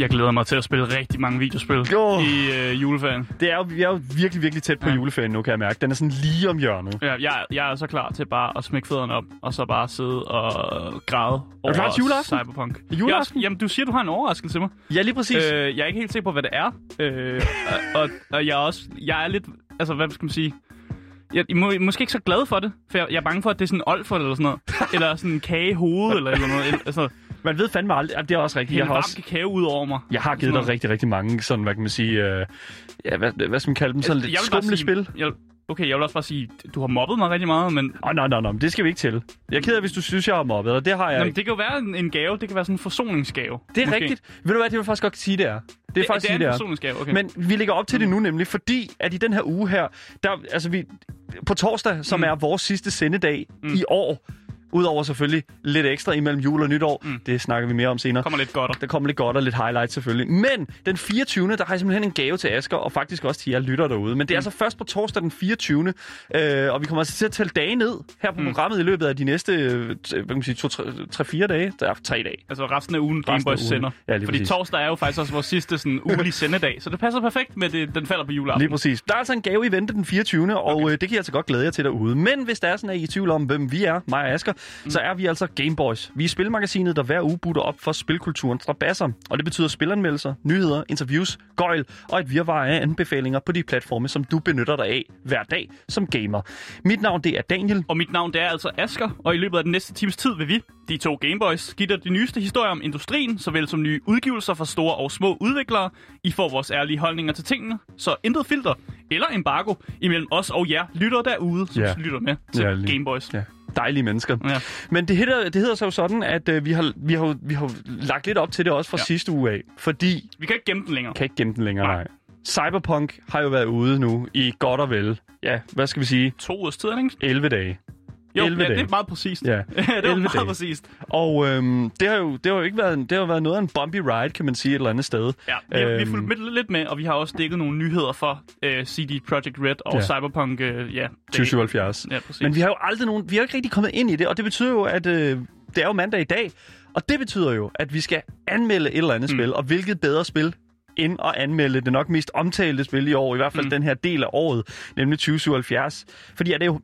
jeg glæder mig til at spille rigtig mange videospil Jo. i øh, juleferien. Det er jo, vi er jo virkelig, virkelig tæt på Ja. juleferien nu, kan jeg mærke. Den er sådan lige om hjørnet. Ja, jeg, jeg er så klar til bare at smække fødderne op, og så bare sidde og græde over klar til juleaften? Cyberpunk. Juleaften? Jeg, jamen, du siger, du har en overraskelse til mig. Ja, lige præcis. Øh, jeg er ikke helt sikker på, hvad det er. Øh, og, og, og jeg er også... Jeg er lidt... Altså, hvad skal man sige? Jeg er må, måske ikke så glad for det, for jeg, jeg er bange for, at det er sådan en eller sådan noget. eller sådan en kage i hovedet eller, eller noget. Eller, altså, man ved fandme aldrig. Jamen, Det er også rigtigt. Jeg har, også, kakao ud over mig. jeg har givet dig rigtig, rigtig mange sådan, hvad kan man sige... Øh, ja, hvad, hvad skal man kalde dem? Sådan lidt vil bare skumle spil. Jeg, okay, jeg vil også bare sige, du har mobbet mig rigtig meget, men Åh, oh, nej, nej, nej, det skal vi ikke til. Jeg er ked af, hvis du synes, jeg har mobbet, og det har jeg Jamen, ikke. det kan jo være en, en gave. Det kan være sådan en forsoningsgave. Det er måske. rigtigt. Ved du hvad, det vil jeg faktisk godt sige, det er. Det er faktisk det er sige, en forsoningsgave, okay. Men vi lægger op til det nu nemlig, fordi at i den her uge her, der, altså vi, på torsdag, som Mm. er vores sidste sendedag Mm. i år, udover selvfølgelig lidt ekstra imellem jul og nytår, Mm. det snakker vi mere om senere. kommer lidt godt. Der kommer lidt godt og lidt highlights selvfølgelig. Men den 24. der har jeg simpelthen en gave til Asger, og faktisk også til jer lytter derude. Men det er Mm. altså først på torsdag den 24. Øh, og vi kommer altså til at tælle dage ned her på Mm. programmet i løbet af de næste, øh, hvad kan man sige, 3-4 dage. Der er tre dage. Altså resten af ugen Gameboys sender. Ja, Fordi præcis. torsdag er jo faktisk også vores sidste sådan, ugelige sendedag, så det passer perfekt med, det, den falder på juleaften. Lige præcis. Der er altså en gave i vente den 24. Og Okay. øh, det kan jeg altså godt glæde jer til derude. Men hvis der er sådan, at I er i tvivl om, hvem vi er, mig og Asger, mm. så er vi altså Gameboys. Vi er spilmagasinet, der hver uge butter op for spilkulturens strabasser. Og det betyder spilanmeldelser, nyheder, interviews, gøjl og et virvar af anbefalinger på de platforme, som du benytter dig af hver dag som gamer. Mit navn det er Daniel. Og mit navn det er altså Asker, og i løbet af den næste times tid vil vi, de to Gameboys, give dig de nyeste historier om industrien, såvel som nye udgivelser fra store og små udviklere. I får vores ærlige holdninger til tingene, så intet filter eller embargo imellem os og jer lytter derude, som Ja. lytter med til lige- Gameboys. Ja, dejlige mennesker. Ja. Men det hedder, det hedder så jo sådan, at øh, vi, har, vi, har, vi har lagt lidt op til det også fra Ja. sidste uge af. Fordi Vi kan ikke gemme den længere. kan ikke gemme den længere, Nej. nej. Cyberpunk har jo været ude nu i godt og vel, ja, hvad skal vi sige, To ugers tid, ikke? 11 dage. Jo, 11 ja, det dage. er meget præcist. Ja, det var 11 meget dage. præcist. Og øhm, det, har jo, det har jo ikke været, en- det har været noget af en bumpy ride, kan man sige, et eller andet sted. Ja, vi, vi har Øhm. fulgt med, lidt med, og vi har også dækket nogle nyheder for uh, CD Projekt Red og Ja. Cyberpunk. Uh, ja, det- 2077. Ja, præcis. Men vi har jo aldrig nogen, vi har ikke rigtig kommet ind i det, og det betyder jo, at øh, det er jo mandag i dag, og det betyder jo, at vi skal anmelde et eller andet Mm. spil, og hvilket bedre spil end at anmelde det nok mest omtalte spil i år, i hvert fald mm. den her del af året, nemlig 2077. Fordi er det jo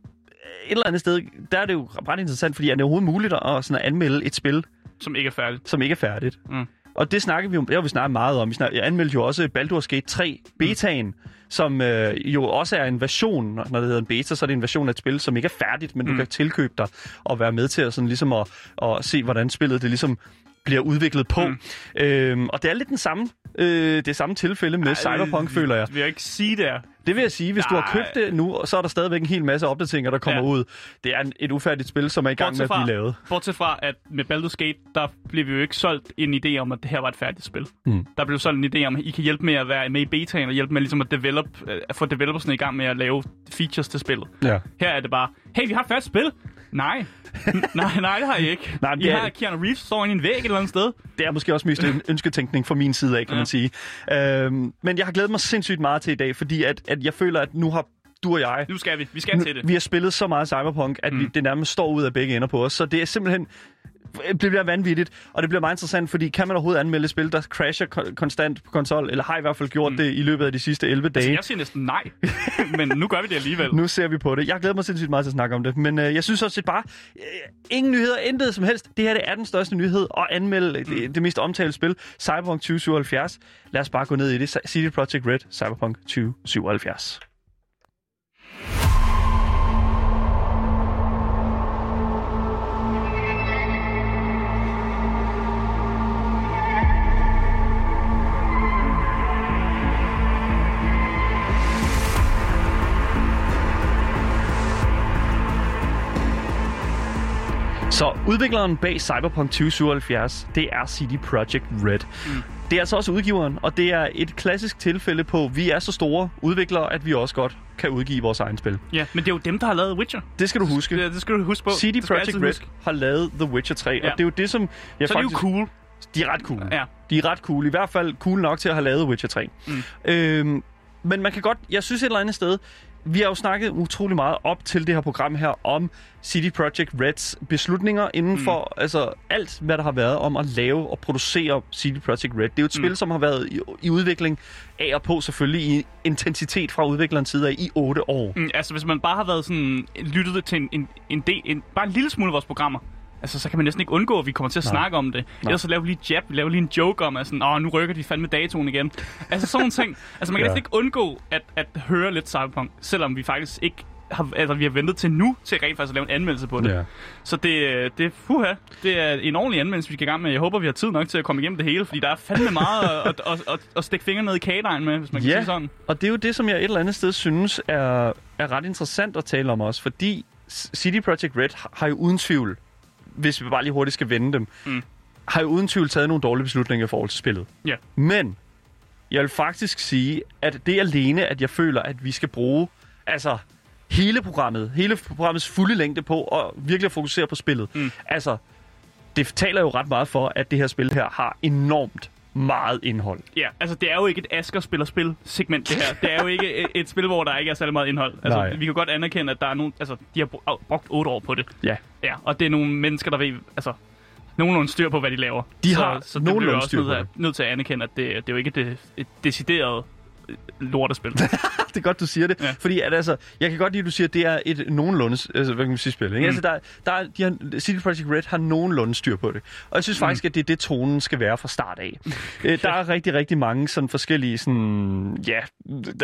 et eller andet sted, der er det jo ret interessant, fordi er det overhovedet muligt at, sådan at anmelde et spil, Som ikke er færdigt. som ikke er færdigt? Mm. Og det snakker vi om, det har vi snakket meget om. Vi snak, jeg anmeldte jo også Baldur's Gate 3 betaen, som øh, jo også er en version, når det hedder en beta, så er det en version af et spil, som ikke er færdigt, men mm. Mm. du kan tilkøbe dig og være med til at, sådan, ligesom at, at se, hvordan spillet det ligesom bliver udviklet på. Mm. Mm. Øhm, og det er lidt den samme, øh, det samme tilfælde med Cyberpunk, føler jeg. Vil jeg ikke sige det er. Det vil jeg sige, hvis du har Nej. købt det nu, så er der stadigvæk en hel masse opdateringer, der kommer Ja. ud. Det er et ufærdigt spil, som er i gang med Bortset at fra- blive lavet. Bortset fra, at med Baldur's Gate, der blev vi jo ikke solgt en idé om, at det her var et færdigt spil. Mm. Der blev solgt en idé om, at I kan hjælpe med at være med i betaen, og hjælpe med ligesom at, develop, øh, at få developersne i gang med at lave features til spillet. Ja. Her er det bare, hey, vi har et færdigt spil. Nej. Nej, nej, det har I ikke. Nej, I det er har. Keanu Reeves står inde i en væg et eller andet sted. Det er måske også mest en ønsketænkning fra min side af, kan Ja. man sige. Øhm, men jeg har glædet mig sindssygt meget til i dag, fordi at, at jeg føler, at nu har du og jeg... Nu skal vi. Vi skal til det. Vi har spillet så meget Cyberpunk, at mm. vi, det nærmest står ud af begge ender på os. Så det er simpelthen... Det bliver vanvittigt, og det bliver meget interessant, fordi kan man overhovedet anmelde spil, der crasher ko- konstant på konsol, eller har i hvert fald gjort Mm. det i løbet af de sidste 11 dage? Altså, jeg siger næsten nej, men nu gør vi det alligevel. Nu ser vi på det. Jeg glæder mig sindssygt meget til at snakke om det. Men øh, jeg synes også bare, øh, ingen nyheder, intet som helst. Det her det er den største nyhed at anmelde mm. det, det mest omtalte spil, Cyberpunk 2077. Lad os bare gå ned i det. CD Projekt Red, Cyberpunk 2077. Så udvikleren bag Cyberpunk 2077, det er CD Projekt Red. Mm. Det er altså også udgiveren, og det er et klassisk tilfælde på, at vi er så store udviklere, at vi også godt kan udgive vores egen spil. Ja, men det er jo dem, der har lavet Witcher. Det skal du huske. Det, det skal du huske på. CD Projekt Red huske. har lavet The Witcher 3, Ja. og det er jo det, som... Jeg Så er det jo cool. De er ret cool. Ja. De er ret cool. I hvert fald cool nok til at have lavet Witcher 3. Mm. Øhm, men man kan godt... Jeg synes et eller andet sted... vi har jo snakket utrolig meget op til det her program her om City Project Reds beslutninger inden Mm. for altså, alt, hvad der har været om at lave og producere City Project Red. Det er jo et Mm. spil, som har været i, i udvikling af og på selvfølgelig i intensitet fra udviklerens side af i otte år. Mm, altså, hvis man bare har været sådan, lyttet til en, en, en del, en, bare en lille smule af vores programmer, altså, så kan man næsten ikke undgå, at vi kommer til at Nej. snakke om det. Ellers så laver vi lige jab, vi laver lige en joke om, at sådan, Åh, nu rykker de fandme datoen igen. Altså, sådan nogle ting. Altså, man kan Ja. næsten ikke undgå at, at høre lidt Cyberpunk, selvom vi faktisk ikke har, altså, vi har ventet til nu, til rent faktisk at lave en anmeldelse på det. Ja. Så det, det, fuha, det er en ordentlig anmeldelse, vi skal i gang med. Jeg håber, vi har tid nok til at komme igennem det hele, fordi der er fandme meget at, at, at, at stikke fingre ned i kagedejen med, hvis man kan Ja. sige sådan. Og det er jo det, som jeg et eller andet sted synes er, er ret interessant at tale om også, fordi City Project Red har jo uden tvivl, hvis vi bare lige hurtigt skal vende dem, Mm. har jo uden tvivl taget nogle dårlige beslutninger i forhold til spillet. Ja. Men jeg vil faktisk sige, at det alene, at jeg føler, at vi skal bruge altså hele programmet, hele programmets fulde længde på at virkelig fokusere på spillet. Mm. Altså, det taler jo ret meget for, at det her spil her har enormt meget indhold. Ja, altså det er jo ikke et Asker spiller spil segment det her. Det er jo ikke et, et spil, hvor der ikke er særlig meget indhold. Altså, Nej. vi kan godt anerkende, at der er nogen, altså, de har bru- brugt otte år på det. Ja. Ja, og det er nogle mennesker, der ved, altså, nogenlunde styr på, hvad de laver. De så, har så det bliver nogenlunde vi også styr nødt, på til, at- nødt til at anerkende, at det, det er jo ikke et, et decideret lortespil. det er godt, du siger det. Ja. Fordi at, altså, jeg kan godt lide, at du siger, at det er et nogenlunde altså, hvad kan man sige, spil. Ikke? Mm. Altså, der, der er, de har, City Project Red har nogenlunde styr på det. Og jeg synes faktisk, Mm. at det er det, tonen skal være fra start af. Øh, der er rigtig, rigtig mange sådan forskellige sådan, ja,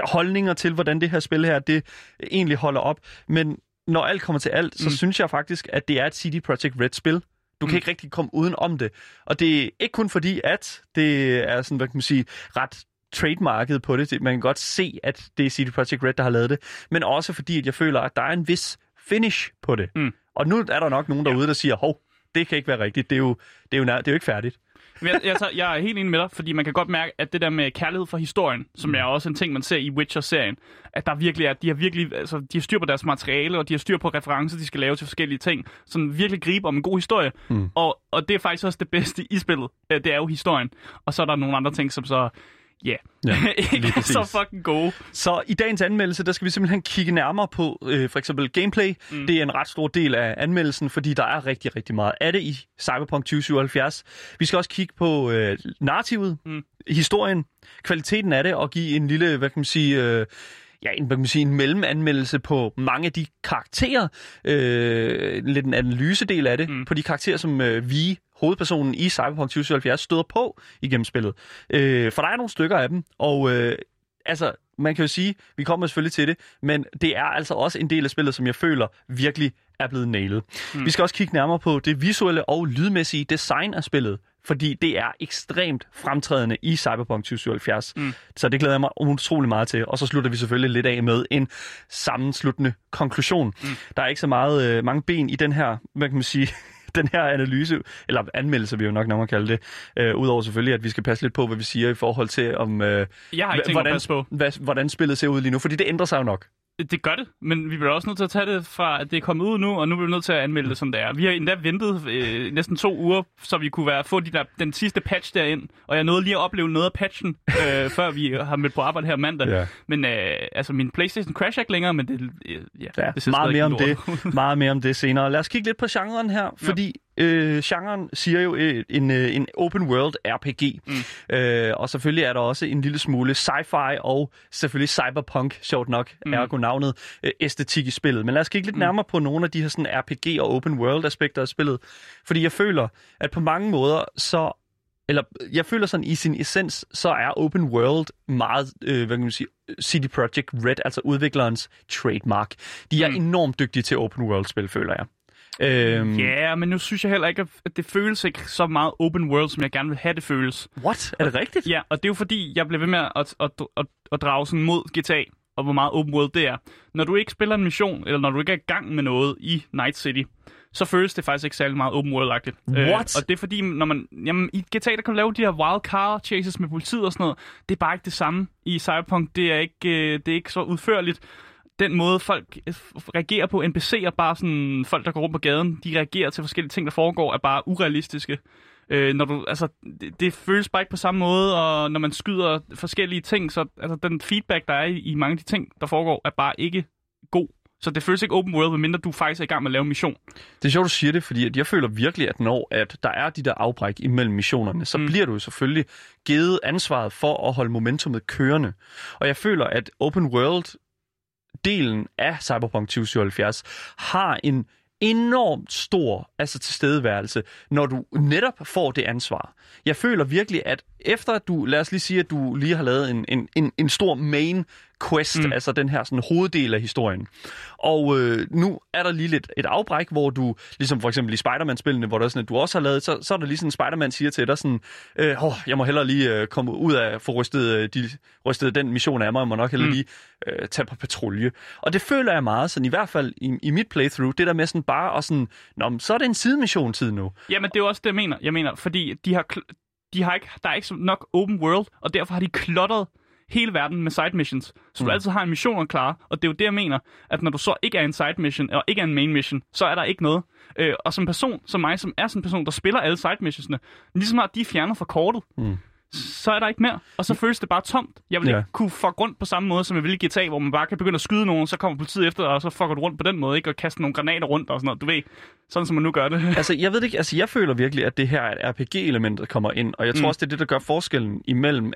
holdninger til, hvordan det her spil her, det egentlig holder op. Men når alt kommer til alt, så mm. synes jeg faktisk, at det er et City Project Red-spil. Du kan Mm. ikke rigtig komme uden om det. Og det er ikke kun fordi, at det er sådan, hvad kan man sige, ret trademarket på det. Man kan godt se, at det er CD Projekt Red, der har lavet det. Men også fordi, at jeg føler, at der er en vis finish på det. Mm. Og nu er der nok nogen derude, der siger, hov, det kan ikke være rigtigt. Det er jo, det er jo, nær, det er jo ikke færdigt. Jeg, jeg, tager, jeg er helt enig med dig, fordi man kan godt mærke, at det der med kærlighed for historien, som er også en ting, man ser i Witcher-serien, at der virkelig er, de har virkelig, altså, de har styr på deres materiale, og de har styr på referencer, de skal lave til forskellige ting, som virkelig griber om en god historie. Mm. Og, og det er faktisk også det bedste i spillet. Øh, Det er jo historien. Og så er der nogle andre ting, som så, ja, Ja, ikke er så fucking gode. Så i dagens anmeldelse, der skal vi simpelthen kigge nærmere på øh, for eksempel gameplay. Mm. Det er en ret stor del af anmeldelsen, fordi der er rigtig, rigtig meget af det i Cyberpunk 2077. Vi skal også kigge på øh, narrativet, Mm. historien, kvaliteten af det, og give en lille, hvad kan man sige... Øh, ja, en, hvad kan man sige, en mellemanmeldelse på mange af de karakterer, øh, lidt en analysedel af det, mm. på de karakterer, som øh, vi, hovedpersonen i Cyberpunk 2077, støder på igennem spillet. Øh, for der er nogle stykker af dem, og øh, altså, man kan jo sige, vi kommer selvfølgelig til det, men det er altså også en del af spillet, som jeg føler virkelig er blevet nailet. Mm. Vi skal også kigge nærmere på det visuelle og lydmæssige design af spillet, fordi det er ekstremt fremtrædende i Cyberpunk 2077. Mm. Så det glæder jeg mig utrolig meget til. Og så slutter vi selvfølgelig lidt af med en sammensluttende konklusion. Mm. Der er ikke så meget øh, mange ben i den her, hvad kan man sige, den her analyse, eller anmeldelse, vil jeg jo nok nærmere kalde det. Øh, Udover selvfølgelig, at vi skal passe lidt på, hvad vi siger i forhold til, om øh, Jeg har ikke hvordan, på. hvad, hvordan spillet ser ud lige nu, fordi det ændrer sig jo nok. Det gør det, men vi bliver også nødt til at tage det fra, at det er kommet ud nu, og nu bliver vi nødt til at anmelde det, som det er. Vi har endda ventet øh, næsten to uger, så vi kunne være, få de der, den sidste patch derind, og jeg nåede lige at opleve noget af patchen, øh, før vi har mødt på arbejde her mandag. Ja. Men øh, altså, min Playstation crasher ikke længere, men det, øh, ja, Ja, det ser meget mere om det. Meget mere om det senere. Lad os kigge lidt på genren her, fordi øh, genren siger jo øh, en, øh, en open world RPG. Mm. Øh, og selvfølgelig er der også en lille smule sci-fi og selvfølgelig cyberpunk, sjovt nok, Mm. ergo navnet, øh, æstetik i spillet. Men lad os kigge lidt Mm. nærmere på nogle af de her sådan RPG og open world aspekter af spillet. Fordi jeg føler, at på mange måder, så eller jeg føler sådan i sin essens, så er open world meget, øh, hvad kan man sige, CD Projekt Red, altså udviklerens trademark. De er mm. enormt dygtige til open world spil, føler jeg. Øhm, Ja, men nu synes jeg heller ikke, at det føles ikke så meget open world, som jeg gerne vil have det føles. What? Er det rigtigt? Ja, og det er jo fordi, jeg blev ved med at, at, at, at, at drage sådan mod GTA, og hvor meget open world det er. Når du ikke spiller en mission, eller når du ikke er i gang med noget i Night City, så føles det faktisk ikke særlig meget open world-agtigt. What? og det er fordi, når man, jamen, i GTA, der kan du lave de her wild car chases med politiet og sådan noget. Det er bare ikke det samme i Cyberpunk. Det er ikke, øh, det er ikke så udførligt. Den måde, folk øh, reagerer på NPC'er, bare sådan folk, der går rundt på gaden, de reagerer til forskellige ting, der foregår, er bare urealistiske. Øh, når du, altså, det, det føles bare ikke på samme måde, og når man skyder forskellige ting, så altså, den feedback, der er i, i mange af de ting, der foregår, er bare ikke god. Så det føles ikke open world, medmindre du faktisk er i gang med at lave en mission. Det er sjovt, du siger det, fordi jeg føler virkelig, at når at der er de der afbræk imellem missionerne, så mm. bliver du selvfølgelig givet ansvaret for at holde momentumet kørende. Og jeg føler, at open world delen af Cyberpunk 2077 har en enormt stor altså tilstedeværelse, når du netop får det ansvar. Jeg føler virkelig, at efter at du, lad os lige sige, at du lige har lavet en, en, en, en stor main quest, mm. altså den her sådan hoveddel af historien. Og øh, nu er der lige lidt et afbræk, hvor du, ligesom for eksempel i Spider-Man-spillene, hvor der er sådan, at du også har lavet, så, så er der lige sådan, Spider-Man siger til dig sådan, øh, oh, jeg må hellere lige øh, komme ud af, få rystet, øh, de, rystet den mission af mig, jeg må nok hellere mm. lige øh, tage på patrulje. Og det føler jeg meget, sådan i hvert fald i, i mit playthrough, det der med sådan bare og sådan, Nå, så er det en sidemission tid nu. Jamen, det er jo også det, jeg mener. Jeg mener, fordi de har, de har ikke, der er ikke nok open world, og derfor har de klottet hele verden med side missions. Så mm. du altid har en mission at klare, og det er jo det, jeg mener, at når du så ikke er en side mission, og ikke er en main mission, så er der ikke noget. Øh, og som person, som mig, som er sådan en person, der spiller alle side missionsne, ligesom har de fjernet fra kortet, mm så er der ikke mere. Og så føles det bare tomt. Jeg vil ja. ikke kunne få rundt på samme måde, som jeg ville i GTA, hvor man bare kan begynde at skyde nogen, så kommer politiet efter, og så fucker du rundt på den måde, ikke? Og kaste nogle granater rundt og sådan noget. Du ved, sådan som man nu gør det. altså, jeg ved ikke, altså jeg føler virkelig, at det her er RPG-element, der kommer ind, og jeg tror mm. også, det er det, der gør forskellen imellem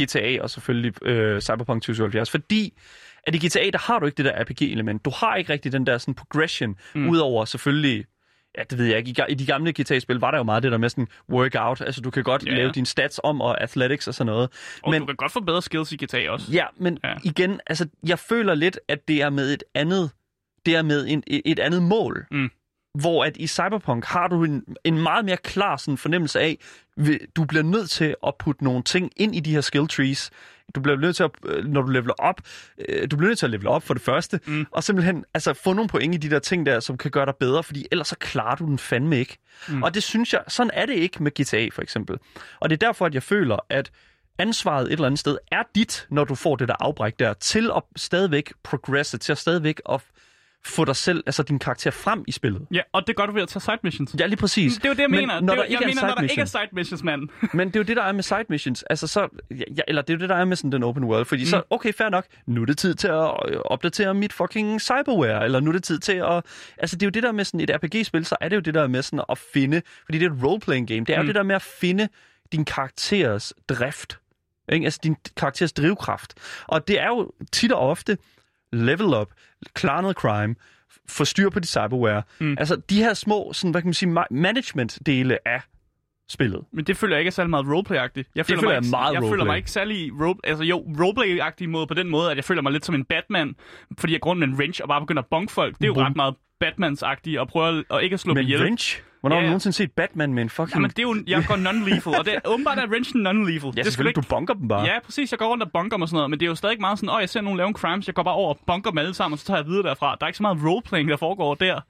GTA og selvfølgelig øh, Cyberpunk 2077, fordi at i GTA, der har du ikke det der RPG-element. Du har ikke rigtig den der sådan progression, mm. udover selvfølgelig ja, det ved jeg ikke. I, de gamle GTA-spil var der jo meget det der med sådan workout. Altså, du kan godt ja, ja. lave dine stats om, og athletics og sådan noget. Og men, du kan godt få bedre skills i GTA også. Ja, men ja. igen, altså, jeg føler lidt, at det er med et andet, det er med en, et andet mål. Mm. Hvor at i Cyberpunk har du en, en meget mere klar sådan, fornemmelse af, du bliver nødt til at putte nogle ting ind i de her skill trees, du bliver nødt til at, øh, når du leveler op, øh, du bliver nødt til at levele op for det første, mm. og simpelthen altså, få nogle point i de der ting der, som kan gøre dig bedre, fordi ellers så klarer du den fandme ikke. Mm. Og det synes jeg, sådan er det ikke med GTA for eksempel. Og det er derfor, at jeg føler, at ansvaret et eller andet sted er dit, når du får det der afbræk der, til at stadigvæk progresse, til at stadigvæk at få dig selv, altså din karakter frem i spillet. Ja, og det gør du ved at tage side missions. Ja, lige præcis. Det er jo det, jeg men mener. Når det, der ikke jeg mener, når der ikke er side missions, mand. men det er jo det, der er med side missions. Altså så, ja, eller det er jo det, der er med sådan den open world. Fordi mm. så, okay, fair nok, nu er det tid til at øh, opdatere mit fucking cyberware, eller nu er det tid til at... Altså det er jo det der med sådan et RPG-spil, så er det jo det der med sådan at finde... Fordi det er et role-playing game. Det er mm. jo det der med at finde din karakteres drift. Ikke? Altså din karakteres drivkraft. Og det er jo tit og ofte level up, klar noget crime, få styr på de cyberware. Mm. Altså de her små, sådan, hvad kan man sige, management-dele af spillet. Men det føler jeg ikke er særlig meget roleplay-agtigt. Jeg føler, det føler mig jeg meget Jeg roleplay. føler mig ikke særlig role, altså jo, roleplay-agtig måde på den måde, at jeg føler mig lidt som en Batman, fordi jeg går rundt med en wrench og bare begynder at bonk folk. Det er jo Bum. ret meget Batmans-agtigt at prøve at, at ikke at slå med ihjel. wrench? Hvornår ja. har du nogensinde set Batman med en fucking... Jamen, det er jo, jeg går non-lethal, og det er åbenbart er wrenchen non-lethal. Ja, det selvfølgelig, ikke... du bunker dem bare. Ja, præcis, jeg går rundt og bunker dem og sådan noget, men det er jo stadig meget sådan, åh, jeg ser nogen lave en crimes, jeg går bare over og bunker dem alle sammen, og så tager jeg videre derfra. Der er ikke så meget roleplaying, der foregår der.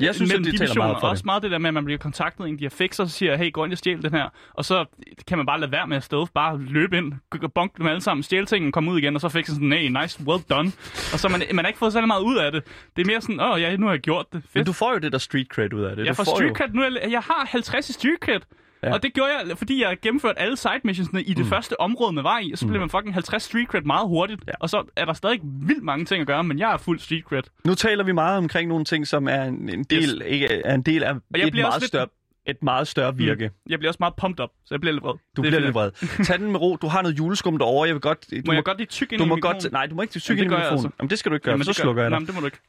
Jeg synes, at de taler meget for også det. meget det der med, at man bliver kontaktet af en, de har fixer, og så siger, hey, gå ind og stjæl den her. Og så kan man bare lade være med at stå, bare løbe ind, bunke dem alle sammen, stjæle tingene, komme ud igen, og så fikse sådan, hey, nice, well done. Og så man, man har ikke fået så meget ud af det. Det er mere sådan, åh, oh, ja, nu har jeg gjort det. Fedt. Men du får jo det der street cred ud af det. Jeg får street cred, nu jeg, jeg har 50 i street cred. Ja. Og det gjorde jeg, fordi jeg gennemførte alle side missionsne i det mm. første område med vej i, og så blev mm. man fucking 50 street cred meget hurtigt. Ja. Og så er der stadig vildt mange ting at gøre, men jeg er fuld street cred. Nu taler vi meget omkring nogle ting, som er en, en del, yes. ikke, er en del af et meget lidt... større et meget større mm. virke. Mm. Jeg bliver også meget pumped up, så jeg bliver lidt vred. Du det bliver lidt vred. Tag den med ro. Du har noget juleskum derovre. Jeg vil godt... Du må, må jeg godt lige tykke ind du i må godt, Nej, du må ikke tykke ind i mikrofonen. Altså. Jamen, det skal du ikke gøre, Jamen, så slukker jeg dig. Nej, det må du ikke.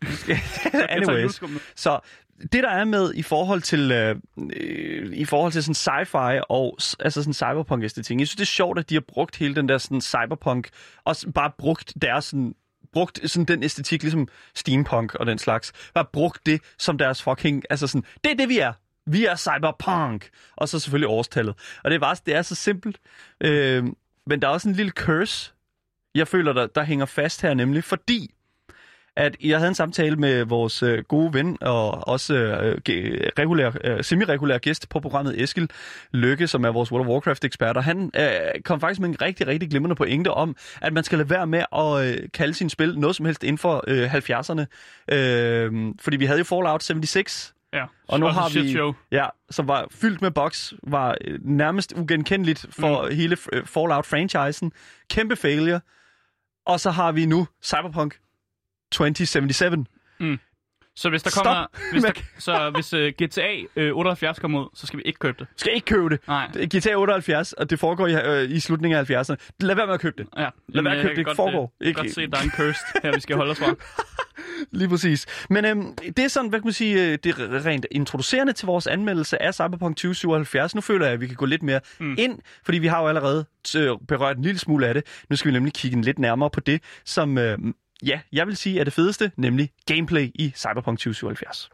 Anyways. Så det der er med i forhold til øh, øh i forhold til sådan sci-fi og altså sådan cyberpunk æstetik. Jeg synes det er sjovt at de har brugt hele den der sådan cyberpunk og bare brugt deres sådan brugt sådan den æstetik ligesom steampunk og den slags. Bare brugt det som deres fucking altså sådan det er det vi er. Vi er cyberpunk. Og så selvfølgelig årstallet. Og det er bare det er så simpelt. Øh, men der er også en lille curse jeg føler der der hænger fast her nemlig fordi at jeg havde en samtale med vores øh, gode ven og også øh, regulær, øh, semi-regulær gæst på programmet, Eskil Lykke, som er vores World of Warcraft-ekspert, og han øh, kom faktisk med en rigtig, rigtig glimrende pointe om, at man skal lade være med at øh, kalde sin spil noget som helst inden for øh, 70'erne. Øh, fordi vi havde jo Fallout 76, Ja, og nu har vi, show. ja, som var fyldt med box, var øh, nærmest ugenkendeligt for mm. hele Fallout-franchisen. Kæmpe failure. Og så har vi nu Cyberpunk 2077. Så hvis der Stop kommer... Hvis der, med- så hvis uh, GTA uh, 78 kommer ud, så skal vi ikke købe det. Skal ikke købe det. Nej. Det GTA 78, og det foregår i, øh, i slutningen af 70'erne. Lad være med at købe det. Ja. Lad være at jeg købe kan det. godt, Foregår. øh, Ikke- godt se, at der er en cursed her, vi skal holde os fra. Lige præcis. Men øhm, det er sådan, hvad kan man sige, øh, det er rent introducerende til vores anmeldelse af Cyberpunk 2077. Nu føler jeg, at vi kan gå lidt mere mm. ind, fordi vi har jo allerede øh, berørt en lille smule af det. Nu skal vi nemlig kigge lidt nærmere på det, som, øh, ja, jeg vil sige er det fedeste, nemlig gameplay i Cyberpunk 2077.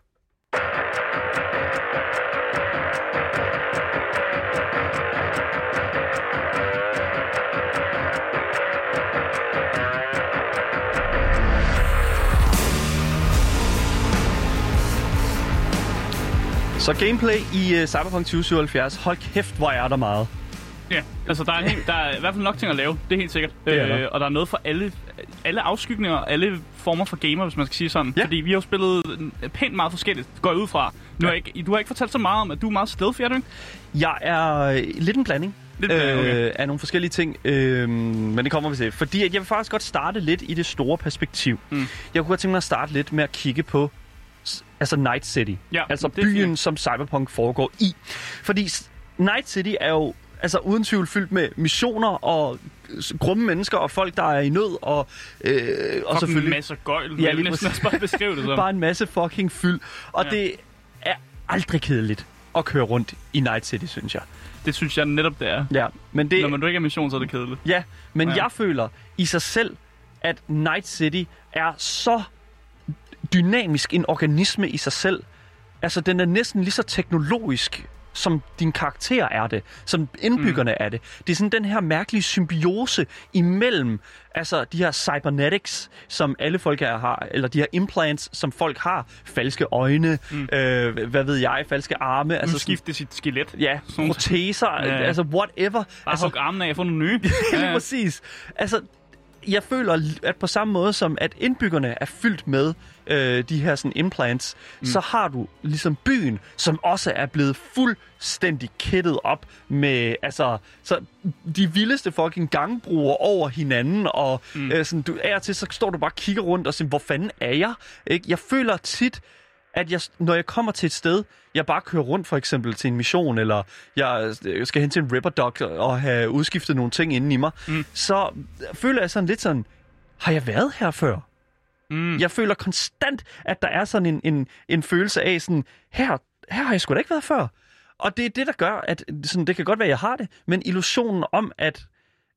Så gameplay i uh, Cyberpunk 2077. Hold kæft, hvor er der meget. Ja, altså der er, en hel, der er i hvert fald nok ting at lave, det er helt sikkert. Det er der. Øh, og der er noget for alle, alle afskygninger og alle former for gamer, hvis man skal sige sådan. Ja. Fordi vi har jo spillet pænt meget forskelligt, går jeg ud fra. Nu Ja. ikke, du har ikke fortalt så meget om, at du er meget stealthy, er du ikke? Jeg er øh, lidt en blanding. Lidt blanding, okay. øh, af nogle forskellige ting, øh, men det kommer vi til. Fordi at jeg vil faktisk godt starte lidt i det store perspektiv. Mm. Jeg kunne godt tænke mig at starte lidt med at kigge på altså Night City. Ja, altså byen, som Cyberpunk foregår i. Fordi Night City er jo altså uden tvivl fyldt med missioner og grumme mennesker og folk, der er i nød og, øh, og selvfølgelig masser af gøjl. Ja, lige næsten bare beskrive det som. bare en masse fucking fyld. Og Ja. det er aldrig kedeligt at køre rundt i Night City, synes jeg. Det synes jeg netop, det er. Ja, men det, Når man du ikke er mission, så er det kedeligt. Ja, men. Ja. jeg føler i sig selv, at Night City er så dynamisk en organisme i sig selv. Altså, den er næsten lige så teknologisk, som din karakter er det, som indbyggerne mm. er det. Det er sådan den her mærkelige symbiose imellem altså de her cybernetics, som alle folk her har, eller de her implants, som folk har. Falske øjne, mm. øh, hvad ved jeg, falske arme. Altså, skifte sit skelet. ja, proteser, Ja, ja, ja. ja. altså whatever. Bare altså, hug armen af og få nogle nye. Ja, lige præcis. Altså, jeg føler, at på samme måde som at indbyggerne er fyldt med øh, de her sådan implants, mm. så har du ligesom byen, som også er blevet fuldstændig kittet op med, altså, så de vildeste fucking gangbruger over hinanden, og mm. øh, sådan, du er til, så står du bare og kigger rundt og siger, hvor fanden er jeg? Ikke? Jeg føler tit, at jeg, når jeg kommer til et sted, jeg bare kører rundt for eksempel til en mission, eller jeg øh, skal hen til en Ripperdog og have udskiftet nogle ting inden i mig, mm. så føler jeg sådan lidt sådan, har jeg været her før? Mm. Jeg føler konstant, at der er sådan en, en, en følelse af sådan, her, her har jeg sgu da ikke været før. Og det er det, der gør, at sådan, det kan godt være, at jeg har det, men illusionen om, at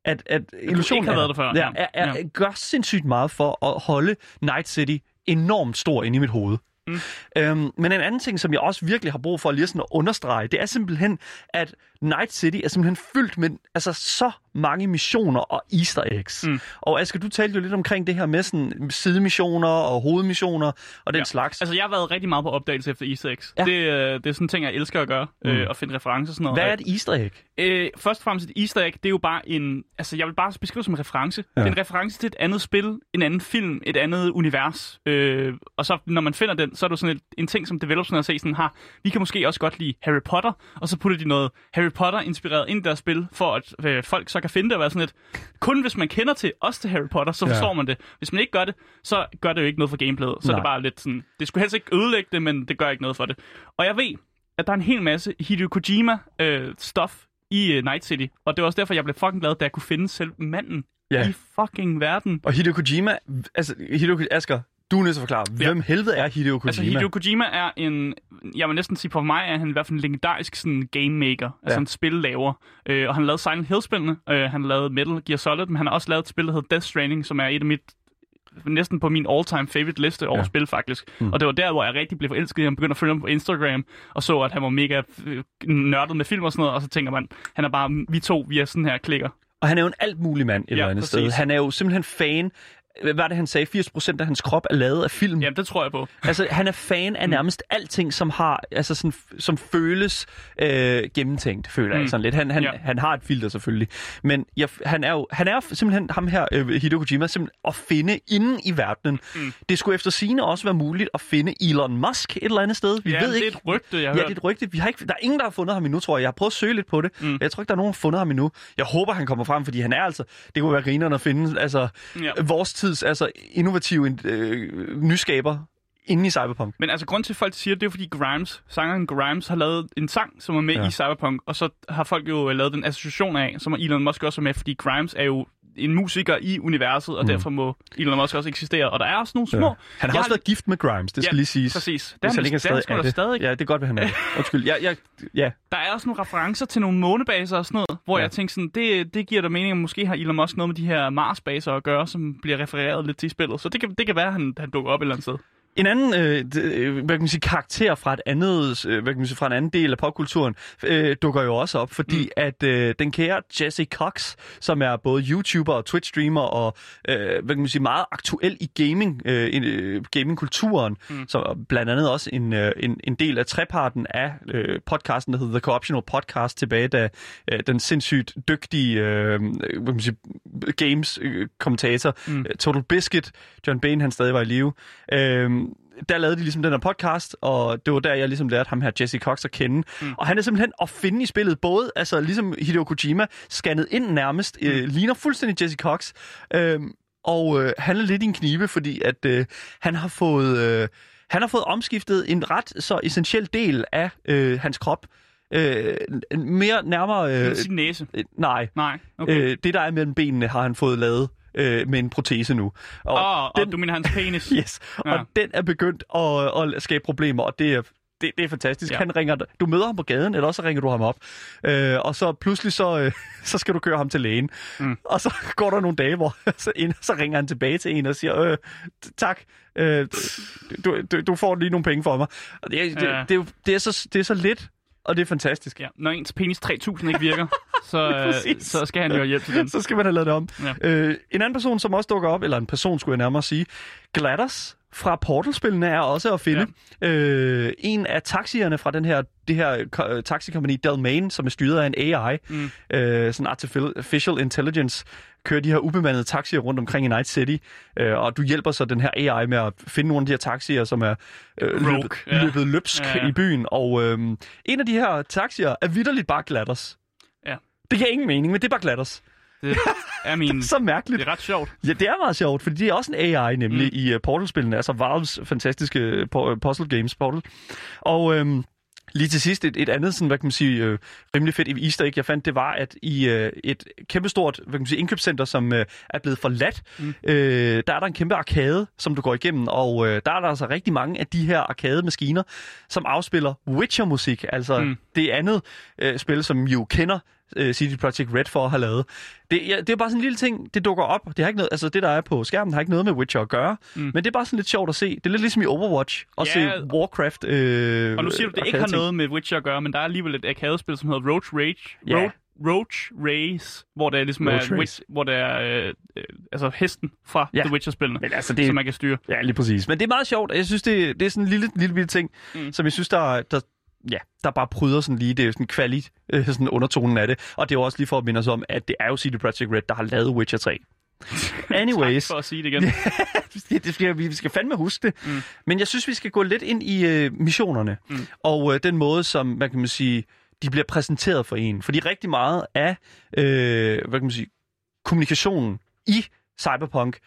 at, at illusionen har været der før, Ja, ja. er, er, Ja. gør sindssygt meget for at holde Night City enormt stor inde i mit hoved. Mm. Øhm, men en anden ting, som jeg også virkelig har brug for lige sådan at understrege, det er simpelthen, at Night City er simpelthen fyldt med altså, så mange missioner og easter eggs. Mm. Og Asger, du talte jo lidt omkring det her med sådan sidemissioner og hovedmissioner og den Ja. slags. Altså, jeg har været rigtig meget på opdagelse efter Easter eggs. Ja. Det, øh, det er sådan en ting, jeg elsker at gøre. Mm. Øh, at finde referencer og sådan noget. Hvad er et easter egg? Øh, først og fremmest et easter egg, det er jo bare en... Altså, jeg vil bare beskrive det som en reference. Ja. Det er en reference til et andet spil, en anden film, et andet univers. Øh, og så, når man finder den, så er det sådan et, en ting, som developerne har set sådan, har, vi kan måske også godt lide Harry Potter, og så putter de noget Harry Potter-inspireret ind i deres spil, for at øh, folk så kan finde det og være sådan et... Kun hvis man kender til også til Harry Potter, så Ja. forstår man det. Hvis man ikke gør det, så gør det jo ikke noget for gameplayet. Så Nej. er det bare lidt sådan... Det skulle helst ikke ødelægge det, men det gør ikke noget for det. Og jeg ved, at der er en hel masse Hideo Kojima-stof i uh, Night City. Og det var også derfor, jeg blev fucking glad, da jeg kunne finde selv manden Ja. i fucking verden. Og Hideo Kojima, altså Hideo Asger, du er nødt til at forklare, Ja. hvem helvede er Hideo Kojima? Altså, Hideo Kojima er en... Jeg vil næsten sige, på mig er han i hvert fald en legendarisk sådan, game maker. Altså Ja. en spillellaver. Øh, og han lavet Silent Hill-spillene. Øh, han lavet Metal Gear Solid, men han har også lavet et spil, der hedder Death Stranding, som er et af mit næsten på min all-time favorite liste over Ja. ja. spil, faktisk. Mm. Mm. Og det var der, hvor jeg rigtig blev forelsket i ham, begyndte at følge ham på Instagram, og så, at han var mega øh, nørdet med film og sådan noget, og så tænker man, han er bare, vi to, vi er sådan her klikker. Og han er jo en alt mulig mand et Ja, eller andet præcis. sted. Han er jo simpelthen fan. Hvad var det, han sagde? 80% af hans krop er lavet af film. Jamen, det tror jeg på. Altså, han er fan af nærmest alting, som har, altså sådan, som føles øh, gennemtænkt, føler mm. jeg Mm. sådan lidt. Han, han, ja. Han har et filter selvfølgelig, men jeg, han er jo han er simpelthen ham her, øh, Hideo Kojima, simpelthen at finde inde i verdenen. Mm. Det skulle efter sigende også være muligt at finde Elon Musk et eller andet sted. Vi ja, ved det ikke. er et rygte, jeg har Ja, hørt. det er et rygte. Vi har ikke, der er ingen, der har fundet ham endnu, tror jeg. Jeg har prøvet at søge lidt på det. Mm. Jeg tror ikke, der er nogen, der har fundet ham endnu. Jeg håber, han kommer frem, fordi han er altså... Det kunne være grinerne at finde altså, Ja. vores tids altså, innovative øh, nyskaber inde i Cyberpunk. Men altså, grund til, at folk siger det, det er, fordi Grimes, sangeren Grimes, har lavet en sang, som er med ja. i Cyberpunk, og så har folk jo lavet den association af, som Elon Musk også er med, fordi Grimes er jo en musiker i universet, og mm. derfor må Elon Musk også eksistere. Og der er også nogle små... Ja. Han har også været gift med Grimes, det skal ja, lige siges. præcis. Hvis er han er stadig, er det. stadig. Ja, det er godt, hvad han er. Undskyld. Ja, ja, ja. Der er også nogle referencer til nogle månebaser og sådan noget, hvor ja. jeg tænker sådan, det, det giver da mening, at måske har Elon Musk noget med de her Mars-baser at gøre, som bliver refereret lidt til i spillet. Så det kan, det kan være, at han, han dukker op et eller andet sted. En anden øh, øh, hvad kan man sige, karakter fra, et andet, øh, hvad kan man sige, fra en anden del af popkulturen øh, dukker jo også op, fordi mm. at øh, den kære Jesse Cox, som er både YouTuber og Twitch-streamer og øh, hvad kan man sige, meget aktuel i gaming, øh, øh, gamingkulturen, mm. så blandt andet også en, øh, en, en del af treparten af øh, podcasten, der hedder The Corruptional Podcast, tilbage da øh, den sindssygt dygtige øh, hvad kan man sige, games-kommentator mm. Total Biscuit, John Bain, han stadig var i live, øh, der lavede de ligesom den her podcast, og det var der, jeg ligesom lærte ham her, Jesse Cox, at kende. Mm. Og han er simpelthen at finde i spillet, både altså ligesom Hideo Kojima, scannet ind nærmest, øh, mm. øh, ligner fuldstændig Jesse Cox, øh, og øh, han er lidt i en knibe, fordi at øh, han har fået... Øh, han har fået omskiftet en ret så essentiel del af øh, hans krop. Øh, mere nærmere... Øh, Sin næse? Øh, nej. Nej, okay. øh, det, der er mellem benene, har han fået lavet øh, med en protese nu. Og, oh, den, og du mener hans penis? yes, ja. og den er begyndt at, at skabe problemer, og det er det, det er fantastisk. Ja. Han ringer, du møder ham på gaden, eller også ringer du ham op. Øh, og så pludselig så, øh, så skal du køre ham til lægen. Mm. Og så går der nogle dage, hvor så, ind, så ringer han tilbage til en og siger, øh, tak, øh, du, du, du får lige nogle penge for mig. Og det, det, ja. det, det, det, er så, det er så lidt, og det er fantastisk. Ja. Når ens penis 3000 ikke virker, så, øh, så skal han jo hjælp til den. så skal man have lavet det om. Ja. Øh, en anden person, som også dukker op, eller en person skulle jeg nærmere sige, GLaDOS fra Portal-spillene er også at finde. Ja. Øh, en af taxierne fra den her, det her uh, taxikompani Delmain, som er styret af en AI, mm. øh, sådan artificial intelligence, kører de her ubemandede taxier rundt omkring i Night City, øh, og du hjælper så den her AI med at finde nogle af de her taxier, som er øh, løbet, ja. løbet løbsk ja, ja. i byen. Og øh, en af de her taxier er vidderligt bare glatters. Ja. Det giver ingen mening, men det er bare glatters. Det er, min... det er så mærkeligt. Det er ret sjovt. Ja, det er meget sjovt, fordi det er også en AI nemlig mm. i uh, Portal-spillene, altså Valves fantastiske uh, puzzle games Portal. Og øhm, Lige til sidst, et, et andet sådan, hvad kan man sige, øh, rimelig fedt easter egg, jeg fandt, det var, at i øh, et kæmpestort hvad kan man sige, indkøbscenter, som øh, er blevet forladt, mm. øh, der er der en kæmpe arkade, som du går igennem, og øh, der er der altså rigtig mange af de her arkade-maskiner, som afspiller Witcher-musik, altså mm. det andet øh, spil, som I jo kender øh, CD Projekt Red for at have lavet. Det, ja, det er bare sådan en lille ting, det dukker op. Det har ikke noget, altså det, der er på skærmen, har ikke noget med Witcher at gøre. Mm. Men det er bare sådan lidt sjovt at se. Det er lidt ligesom i Overwatch at ja, se Warcraft. Øh, og nu siger du, det ikke har noget med Witcher at gøre, men der er alligevel et arkadespil, som hedder Roach Rage. Ja. Road, Roach Race, hvor det er ligesom Roach er, Race. hvor det er øh, øh, altså hesten fra ja. The Witcher-spillene, Men altså det, som man kan styre. Ja, lige præcis. Men det er meget sjovt. Jeg synes, det, det er sådan en lille, lille, lille ting, mm. som jeg synes, der, der, ja, der bare pryder sådan lige, det er sådan kvali, øh, sådan undertonen af det. Og det er jo også lige for at minde os om, at det er jo CD Projekt Red, der har lavet Witcher 3. Anyways. tak for at sige det igen. det skal, vi skal fandme huske det. Mm. Men jeg synes, vi skal gå lidt ind i øh, missionerne. Mm. Og øh, den måde, som man kan man sige, de bliver præsenteret for en. Fordi rigtig meget af øh, hvad kan man sige, kommunikationen i Cyberpunk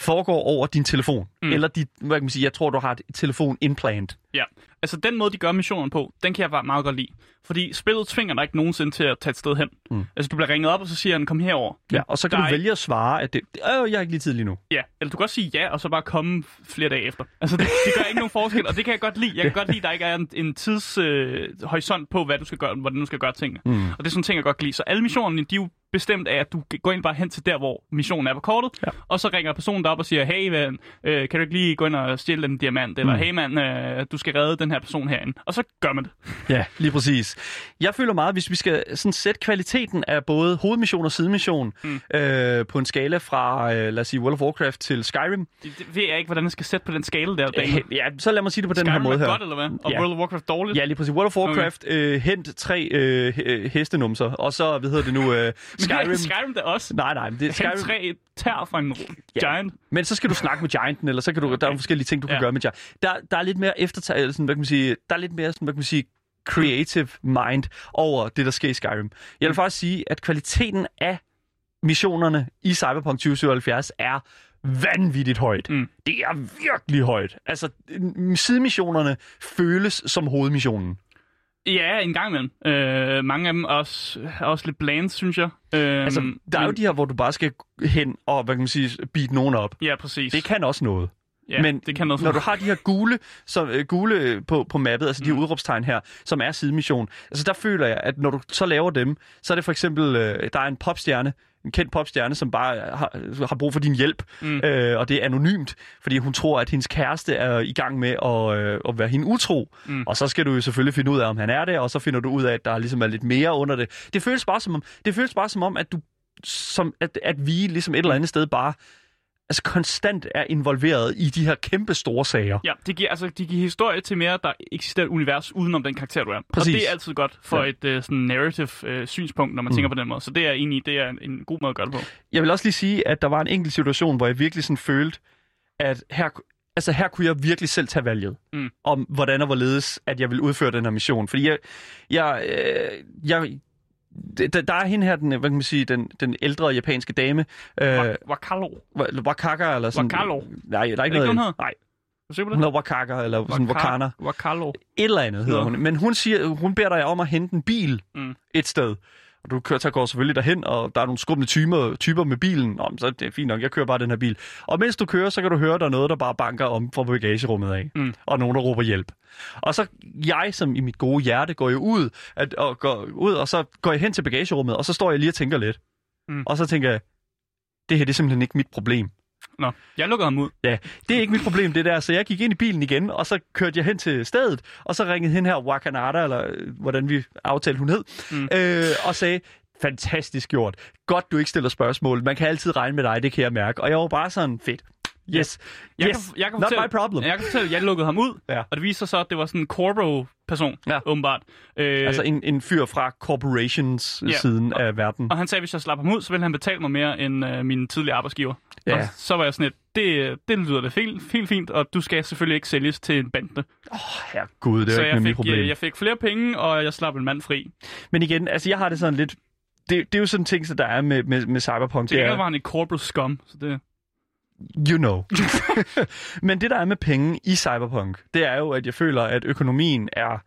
foregår over din telefon. Mm. Eller dit, hvad kan man sige, jeg tror, du har et telefon implant. Ja, altså den måde, de gør missionen på, den kan jeg bare meget godt lide. Fordi spillet tvinger dig ikke nogensinde til at tage et sted hen. Mm. Altså du bliver ringet op, og så siger han, kom herover. Ja, og så kan du vælge at svare, at det, øh, jeg har ikke lige tid lige nu. Ja, eller du kan også sige ja, og så bare komme flere dage efter. Altså det, det gør ikke nogen forskel, og det kan jeg godt lide. Jeg kan godt lide, at der ikke er en, en tidshorisont øh, på, hvad du skal gøre, hvordan du skal gøre tingene. Mm. Og det er sådan ting, jeg godt kan lide. Så alle missionerne, de er jo bestemt af, at du går ind bare hen til der, hvor missionen er på kortet, ja. og så ringer personen op og siger, hey, man, øh, kan du ikke lige gå ind og stjæle den diamant, eller mm. hey mand, øh, du skal redde den her person herinde. Og så gør man det. Ja, lige præcis. Jeg føler meget, hvis vi skal sådan sætte kvaliteten af både hovedmission og sidemission mm. øh, på en skala fra, øh, lad os sige, World of Warcraft til Skyrim. Det, det ved jeg ikke, hvordan jeg skal sætte på den skala der. Øh, ja, så lad mig sige det på Skyrim den her måde her. Er godt, eller hvad? Og ja. World of Warcraft dårligt? Ja, lige præcis. World of Warcraft, okay. øh, hent tre øh, hestenumser, og så, hvad hedder det nu, øh, Skyrim. Men Skyrim det også? Nej, nej. Det, Skyrim... Hent tre tær fra en ja. giant. Men så skal du snakke med gianten, eller så kan du, okay. der er forskellige ting, du ja. kan gøre med giant. Der, der er lidt mere eftertag, sådan, hvad kan man sige, der er lidt mere, sådan, hvad kan man sige, creative mind over det, der sker i Skyrim. Jeg vil faktisk sige, at kvaliteten af missionerne i Cyberpunk 2077 er vanvittigt højt. Mm. Det er virkelig højt. Altså, sidemissionerne føles som hovedmissionen. Ja, en gang imellem. Øh, mange af dem er også, er også lidt bland, synes jeg. Øh, Altså, der er jo de her, hvor du bare skal hen og, hvad kan man sige, beat nogen op. Ja, præcis. Det kan også noget. Ja, men det kan noget Når du har de her gule, som, øh, gule på, på mappet, altså de her udråbstegn her, som er sidemission, altså der føler jeg, at når du så laver dem, så er det for eksempel, øh, der er en popstjerne, en kendt popstjerne, som bare har, har brug for din hjælp, Mm. øh, og det er anonymt, fordi hun tror, at hendes kæreste er i gang med at, øh, at være hende utro. Mm. Og så skal du jo selvfølgelig finde ud af, om han er det, og så finder du ud af, at der ligesom er lidt mere under det. Det føles bare som om, det føles bare som om at du som at, at vi ligesom et eller andet sted bare altså konstant er involveret i de her kæmpe store sager. Ja, det giver, altså, de giver historie til mere, der eksisterer et univers udenom den karakter, du er. Præcis. Og det er altid godt for Ja. et uh, sådan narrative uh, synspunkt, når man Mm. tænker på den måde. Så det er i, det er en, en god måde at gøre det på. Jeg vil også lige sige, at der var en enkelt situation, hvor jeg virkelig sådan følte, at her, altså her kunne jeg virkelig selv tage valget Mm. om, hvordan og hvorledes, at jeg vil udføre den her mission. Fordi jeg, jeg, øh, jeg der, der er hende her, den, hvad kan man sige, den, den ældre japanske dame, øh, Wa- Wakalo. Wa- Wakaka, eller sådan... Wakalo. Nej, der er ikke ikke noget... det, hun? Nej, Er hun hedder Wakaka, eller sådan Waka- Wakana. Wakalo. Et eller andet hedder hun. Men hun, siger, hun beder dig om at hente en bil Mm. et sted. Og du kører, så går selvfølgelig derhen, og der er nogle skrumle typer, typer med bilen. Nå, så er det fint nok, jeg kører bare den her bil. Og mens du kører, så kan du høre, der er noget, der bare banker om fra bagagerummet af. Mm. Og nogen, der råber hjælp. Og så jeg, som i mit gode hjerte, går jo ud, at, og, går ud, og så går jeg hen til bagagerummet, og så står jeg lige og tænker lidt. Mm. Og så tænker jeg, det her det er simpelthen ikke mit problem. Nå, jeg lukkede ham ud. Ja, det er ikke mit problem, det der. Så jeg gik ind i bilen igen, og så kørte jeg hen til stedet, og så ringede hen her Wakanada, eller øh, hvordan vi aftalte hun hed, Mm. øh, og sagde, fantastisk gjort. Godt, du ikke stiller spørgsmål. Man kan altid regne med dig, det kan jeg mærke. Og jeg var bare sådan, fedt. Yes, Jeg yes, kan, jeg kan not fortælle, my problem. Jeg kan fortælle, at jeg lukkede ham ud, Ja. og det viser sig så, at det var sådan en Corpo-person, Ja. åbenbart. Øh, Altså en, en fyr fra corporations-siden Ja. af verden. Og han sagde, at hvis jeg slap ham ud, så ville han betale mig mere end øh, min tidligere arbejdsgiver. Ja. Og så var jeg sådan lidt, det, det lyder da helt, helt fint, og du skal selvfølgelig ikke sælges til en bande. Gud, det er så ikke jeg mit fik, problem. øh, jeg fik flere penge, og jeg slap en mand fri. Men igen, altså jeg har det sådan lidt... Det, det er jo sådan en ting, så der er med, med, med Cyberpunk. Det gengæld er, var han et corporate scum, så det... You know. Men det, der er med penge i Cyberpunk, det er jo, at jeg føler, at økonomien er...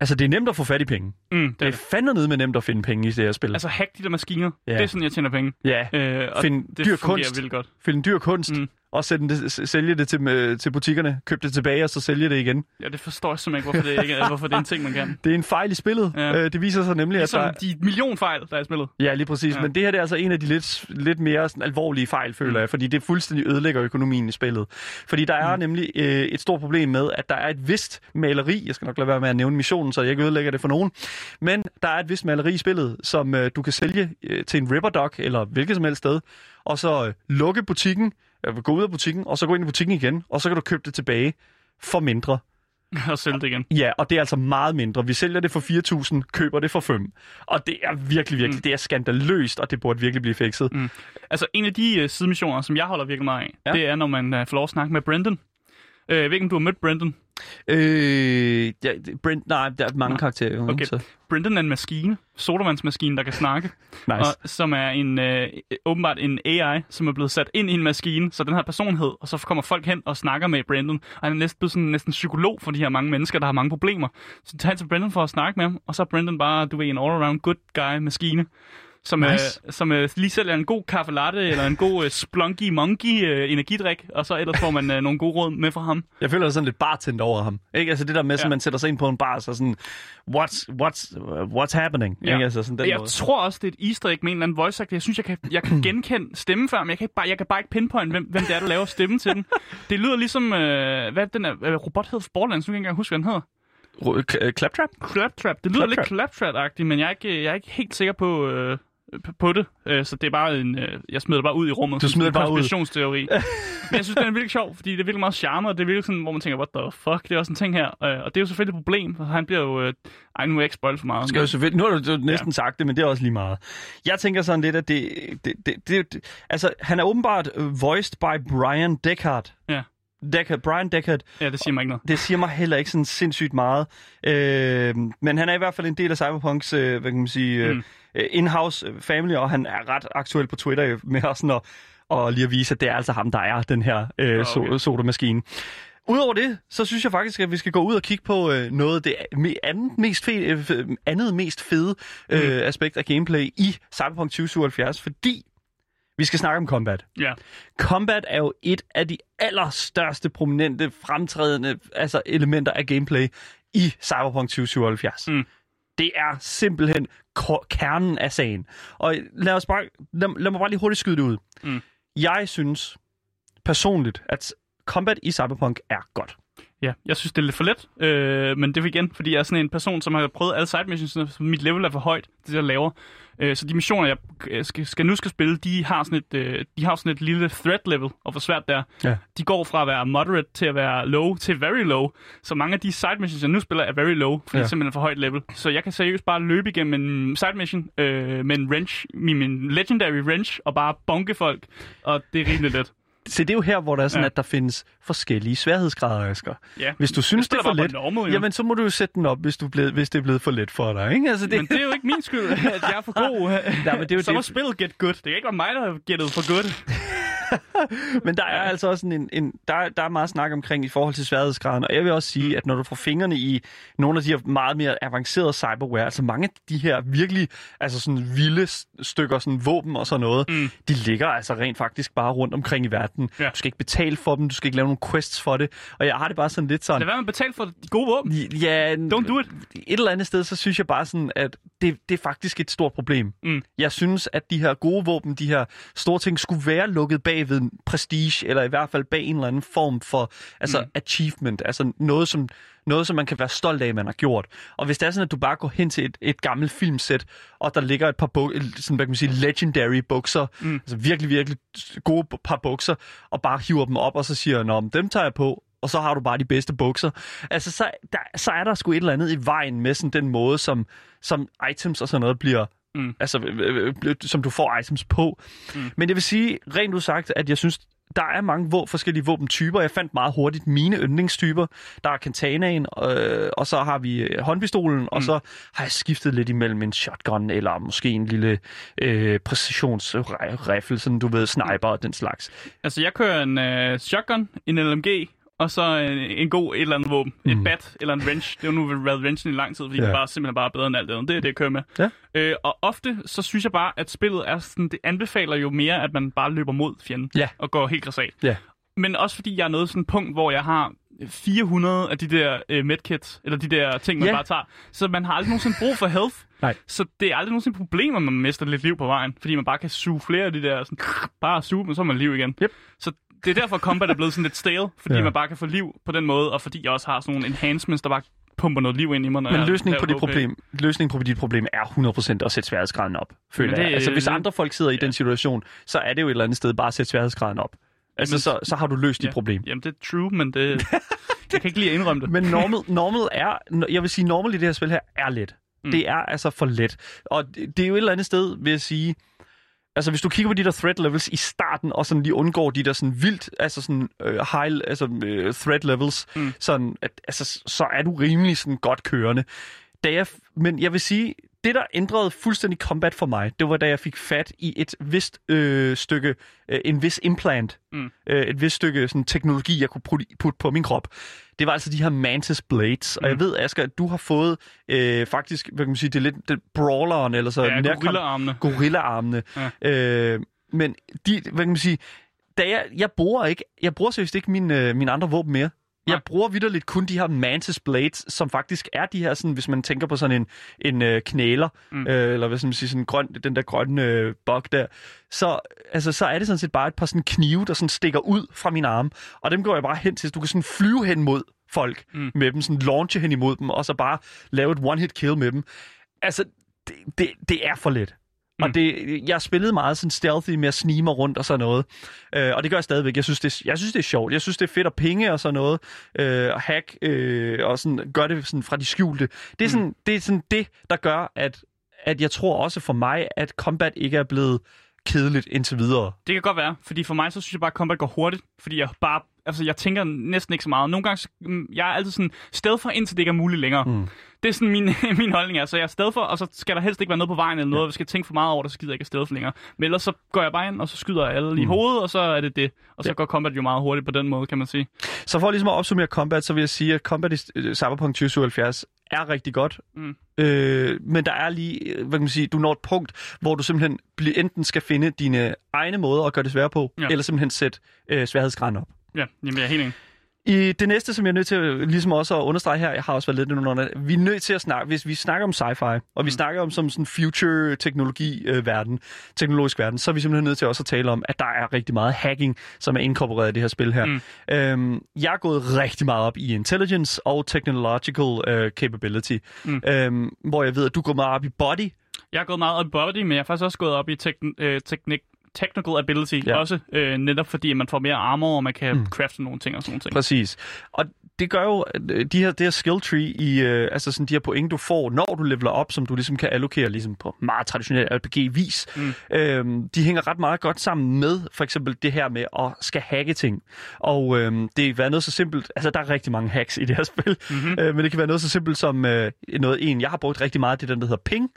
Altså, det er nemt at få fat i penge. Mm, det Det er det. fandme nede med nemt at finde penge i det her spil. Altså, hack de der maskiner. Ja. Det er sådan, jeg tjener penge. ja, Øh, og Find det dyr fungerer kunst. vildt godt. finde dyr kunst, mm. Og sætte det, sælge det til, øh, til butikkerne, købe det tilbage, og så sælge det igen. Ja, det forstår jeg simpelthen ikke, hvorfor det, ikke er, hvorfor det er en ting, man kan. Det er en fejl i spillet. Ja. Øh, det viser sig nemlig, Ligesom at der... de millionfejl, der er i spillet. Ja, lige præcis. Ja. Men det her det er altså en af de lidt, lidt mere sådan, alvorlige fejl, føler Mm. jeg, fordi det fuldstændig ødelægger økonomien i spillet. Fordi der er Mm. nemlig øh, et stort problem med, at der er et vist maleri, jeg skal nok lade være med at nævne missionen, så jeg ikke ødelægger det for nogen, men der er et vist maleri i spillet, som øh, du kan sælge øh, til en Ripperdoc eller hvilket som helst sted, og så øh, lukke butikken, gå ud af butikken, og så gå ind i butikken igen, og så kan du købe det tilbage for mindre. og sælge det igen. Ja, og det er altså meget mindre. Vi sælger det for 4.000, køber det for 5. Og det er virkelig, virkelig, mm. Det er skandaløst, og det burde virkelig blive fikset. Mm. Altså, en af de uh, sidemissioner, som jeg holder virkelig meget af, ja. det er, når man uh, får lov at snakke med Brendan. Uh, jeg ved ikke, om du har mødt Brendan. Øh, ja, Brent, nej, der er mange Nej. karakterer. Okay. Så. Brendan er en maskine, sodavandsmaskine, der kan snakke, Nice. og som er en øh, åbenbart en AI, som er blevet sat ind i en maskine, så den har personlighed, og så kommer folk hen og snakker med Brendan, og han er næsten blevet sådan næsten psykolog for de her mange mennesker, der har mange problemer. Så tager han til Brendan for at snakke med ham, og så er Brendan bare, du ved, en all-around good guy maskine, som, Nice. øh, som øh, lige sælger en god kaffe latte, eller en god øh, splunky monkey øh, energidrik, og så ellers får man øh, nogle gode råd med fra ham. Jeg føler, er sådan lidt bartender over ham. Ikke? Altså det der med, ja. Ja. man sætter sig ind på en bar, så sådan, what's, what's, what's happening? Ja. Ikke? Altså sådan den jeg måde. tror også, det er et easter egg med en eller anden voice actor. Jeg synes, jeg kan, jeg kan genkende stemmen før, men jeg kan, ikke bare, jeg kan bare ikke pinpoint, hvem, hvem det er, der laver stemmen til den. Det lyder ligesom, øh, hvad den er, øh, robot for Borderlands, nu kan jeg ikke engang huske, hvad den hedder. Claptrap? Claptrap. Det lyder Claptrap. lidt Claptrap-agtigt, men jeg er ikke, jeg er ikke helt sikker på, øh, på det. Øh, så det er bare en, øh, jeg smider det bare ud i rummet. Du smider det bare ud. men jeg synes, det er virkelig sjov, fordi det er virkelig meget charme, og det er virkelig sådan, hvor man tænker, what the fuck, det er også en ting her. Øh, og det er jo selvfølgelig et problem, for han bliver jo... Ej, nu må jeg ikke spoil for meget. Skal jo selvfølgelig, nu har du, du næsten ja. sagt det, men det er også lige meget. Jeg tænker sådan lidt, at det, det, det, det, det altså, han er åbenbart voiced by Brian Deckard. Ja. Deckard, Brian Deckard, Ja, det siger mig ikke noget. det siger mig heller ikke sådan sindssygt meget. Øh, men han er i hvert fald en del af Cyberpunks, øh, hvad kan man sige, øh, Mm. Mm. in-house family, og han er ret aktuel på Twitter øh, med også sådan at, og lige at vise, at det er altså ham, der er den her øh, okay. okay. sodamaskine. Udover det, så synes jeg faktisk, at vi skal gå ud og kigge på øh, noget af det andet mest, fe- øh, andet mest fede øh, Mhm. aspekt af gameplay i Cyberpunk 2077, fordi vi skal snakke om combat. Ja. Combat er jo et af de allerstørste, prominente, fremtrædende altså elementer af gameplay i Cyberpunk 2077. Mm. Det er simpelthen kernen af sagen. Og lad, os bare, lad, lad mig bare lige hurtigt skyde det ud. Mm. Jeg synes personligt, at combat i Cyberpunk er godt. Ja, jeg synes, det er lidt for let, øh, men det er igen, fordi jeg er sådan en person, som har prøvet alle side missions, så mit level er for højt, det jeg laver. Øh, så de missioner, jeg øh, skal, skal nu skal spille, de har sådan et, øh, de har sådan et lille threat level, og hvor svært det er. Ja. De går fra at være moderate til at være low til very low. Så mange af de side missions, jeg nu spiller, er very low, fordi ja. Ja. det er simpelthen for højt level. Så jeg kan seriøst bare løbe igennem en side mission øh, med en wrench, min, min legendary wrench, og bare bonke folk, og det er rimelig let. Så det er jo her, hvor der er sådan, Ja. at der findes forskellige sværhedsgrader, Asger. Ja. Hvis du synes, det er for let, normal, jo. jamen så må du jo sætte den op, hvis, du blevet, hvis det er blevet for let for dig. Ikke? Altså, det, Men det er jo ikke min skyld, at jeg er for god. Nej, men det er jo så det- spillet get good. Det kan ikke være mig, der har gættet for good. Men der er altså også en, en der, er- der er meget snak omkring i forhold til sværhedsgraden, og jeg vil også sige, at når du får fingrene i nogle af de her meget mere avancerede cyberware, altså mange af de her virkelig altså sådan vilde stykker sådan våben og sådan noget, Mm. de ligger altså rent faktisk bare rundt omkring i verden. Ja. Du skal ikke betale for dem, du skal ikke lave nogle quests for det, og jeg har det bare sådan lidt sådan... Lad være med at betale for de gode våben. Ja, Don't do it. et eller andet sted, så synes jeg bare sådan, at det, det er faktisk et stort problem. Mm. Jeg synes, at de her gode våben, de her store ting, skulle være lukket bag ved en prestige, eller i hvert fald bag en eller anden form for altså, Mm. achievement, altså noget som, noget, som man kan være stolt af, man har gjort. Og hvis det er sådan, at du bare går hen til et, et gammelt filmsæt, og der ligger et par bu- sådan, hvad kan man sige, legendary bukser, Mm. altså virkelig, virkelig gode par bukser, og bare hiver dem op, og så siger, Nå, dem tager jeg på, og så har du bare de bedste bukser. Altså, så, der, så er der sgu et eller andet i vejen med sådan den måde, som, som items og sådan noget bliver, Mm. altså, øh, øh, som du får items på. Mm. Men jeg vil sige, rent udsagt, at jeg synes, der er mange vå- forskellige våbentyper. Jeg fandt meget hurtigt mine yndlingstyper. Der er katanaen, øh, og så har vi øh, håndpistolen, mm. og så har jeg skiftet lidt imellem en shotgun, eller måske en lille øh, præcisionsrifle, sådan du ved, sniper og den slags. Altså, jeg kører en uh, shotgun, en LMG, og så en, en god et eller andet våben. Mm. Et bat eller en wrench. Det har nu været wrenchen i lang tid, fordi ja. Det er bare, simpelthen bare bedre end alt andet. Det er det, jeg kører med. Ja. Øh, og ofte, så synes jeg bare, at spillet er sådan, det anbefaler jo mere, at man bare løber mod fjenden. Ja. Og går helt græsat. Ja. Men også fordi jeg er nået sådan et punkt, hvor jeg har 400 af de der øh, medkits, eller de der ting, man Ja. bare tager. Så man har aldrig nogensinde brug for health. Nej. Så det er aldrig nogensinde et problem, at man mister lidt liv på vejen, fordi man bare kan suge flere af de der, sådan, bare suge dem, og så har man liv igen. Yep. Så det er derfor, combat er blevet sådan lidt stale, fordi ja. Ja. man bare kan få liv på den måde, og fordi jeg også har sådan nogle enhancements, der bare pumper noget liv ind i mig. Når Men løsningen på, det okay. problem, løsningen på dit problem er 100% at sætte sværhedsgraden op, føler det- jeg. Altså, hvis det- andre folk sidder i den situation, så er det jo et eller andet sted bare at sætte sværhedsgraden op. Altså, Jamen, så, så har du løst dit ja. problem. Jamen, det er true, men det... jeg kan ikke lige indrømme det. Men normal, normal er, jeg vil sige, normal i det her spil her er let. Mm. Det er altså for let. Og det, det er jo et eller andet sted, vil jeg sige, altså hvis du kigger på de der threat levels i starten, og sådan lige undgår de der sådan vildt, altså sådan uh, high, altså uh, threat levels, Mm. sådan, at, altså, så er du rimelig sådan godt kørende. Da jeg, men jeg vil sige, det der ændrede fuldstændig combat for mig, det var da jeg fik fat i et vist øh, stykke, øh, en vis implant, Mm. øh, et vist stykke sådan, teknologi, jeg kunne putte, på min krop. Det var altså de her Mantis Blades. Og jeg Mm. ved, Asger, at du har fået øh, faktisk, hvad kan man sige, det er lidt det brawleren, eller så Ja, gorillaarmene. gorillaarmene. Ja. Øh, men de, hvad kan man sige, da jeg, jeg bruger ikke, jeg bruger seriøst ikke mine, øh, mine andre våben mere. Jeg bruger vidderligt kun de her Mantis Blades, som faktisk er de her, sådan, hvis man tænker på sådan en, en øh, knæler, Mm. øh, eller hvad skal man sige, sådan grøn, den der grønne øh, bog der, så, altså, så er det sådan set bare et par sådan knive, der sådan stikker ud fra min arm, og dem går jeg bare hen til, så du kan sådan flyve hen mod folk mm. med dem, sådan launche hen imod dem, og så bare lave et one-hit kill med dem. Altså, det, det, det er for let. Mm. Og det, jeg spillede meget sådan stealthy med at snige mig rundt og sådan noget. Øh, og det gør jeg stadigvæk. Jeg synes, det, jeg synes, det er sjovt. Jeg synes, det er fedt at pinge og sådan noget. Øh, og hack øh, og sådan, gør det sådan fra de skjulte. Det er, Mm. sådan, det er sådan det, der gør, at, at jeg tror også for mig, at combat ikke er blevet kedeligt indtil videre. Det kan godt være, fordi for mig så synes jeg bare, at combat går hurtigt, fordi jeg bare altså, jeg tænker næsten ikke så meget. Nogle gange, så- mm, jeg er altid sådan, sted for, indtil det ikke er muligt længere. Mm. Det er sådan min, min holdning er. Så jeg er sted for, og så skal der helst ikke være noget på vejen eller noget, ja. jeg skal tænke for meget over det, så gider jeg ikke afsted for længere. Men ellers så går jeg bare ind, og så skyder jeg alle mm. i hovedet, og så er det det. Og så Ja. går combat jo meget hurtigt på den måde, kan man sige. Så for ligesom at opsummere combat, så vil jeg sige, at combat i øh, Cyberpunk 2077 er rigtig godt. Mm. Øh, men der er lige, øh, hvad kan man sige, du når et punkt, hvor du simpelthen enten skal finde dine egne måder at gøre det svære på. Ja. eller simpelthen sætte øh, sværhedsgraden op. Ja, jamen, jeg er helt enig. I det næste, som jeg er nødt til at, ligesom også at understrege her, jeg har også været lidt under vi er nødt til at snakke, hvis vi snakker om sci-fi, og vi Mm. snakker om som sådan future teknologi øh, verden, teknologisk verden, så er vi simpelthen nødt til også at tale om, at der er rigtig meget hacking, som er inkorporeret i det her spil her. Mm. Øhm, jeg er gået rigtig meget op i intelligence og technological øh, capability, Mm. øhm, hvor jeg ved, at du går meget op i body, Jeg har gået meget op i body, men jeg har faktisk også gået op i tekn- øh, teknik technical ability Ja. også, øh, netop fordi man får mere armor, og man kan mm. crafte nogle ting og sådan nogle ting. Præcis. Og det gør jo, at øh, de her, det her skill tree, i, øh, altså sådan de her point, du får, når du leveler op, som du ligesom kan allokere ligesom på meget traditionel RPG-vis, mm. Øhm, de hænger ret meget godt sammen med for eksempel det her med at skal hacke ting. Og øhm, det kan være noget så simpelt, altså der er rigtig mange hacks i det her spil, Mm-hmm. øh, men det kan være noget så simpelt som øh, noget, en jeg har brugt rigtig meget, det er den, der hedder ping,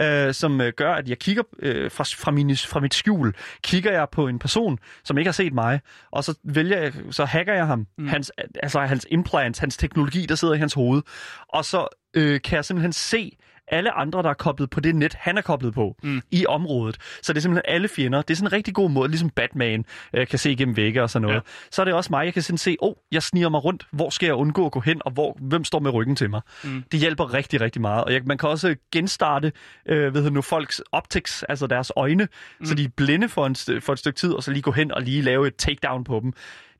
øh, som øh, gør, at jeg kigger øh, fra, fra, min, fra mit skjul, kigger jeg på en person, som ikke har set mig, og så vælger jeg, så hacker jeg ham, mm. hans, altså hans implants, hans teknologi, der sidder i hans hoved, og så øh, kan jeg simpelthen se alle andre, der er koblet på det net, han er koblet på mm. I området. Så det er simpelthen alle fjender. Det er sådan en rigtig god måde, ligesom Batman øh, kan se igennem vægge og sådan noget. Ja. Så er det også mig, jeg kan sådan se, åh, oh, jeg sniger mig rundt. Hvor skal jeg undgå at gå hen, og hvor, hvem står med ryggen til mig? Mm. Det hjælper rigtig, rigtig meget. Og jeg, man kan også genstarte øh, ved nu, folks optics, altså deres øjne, mm. så de er blinde for, en, for et stykke tid, og så lige gå hen og lige lave et takedown på dem.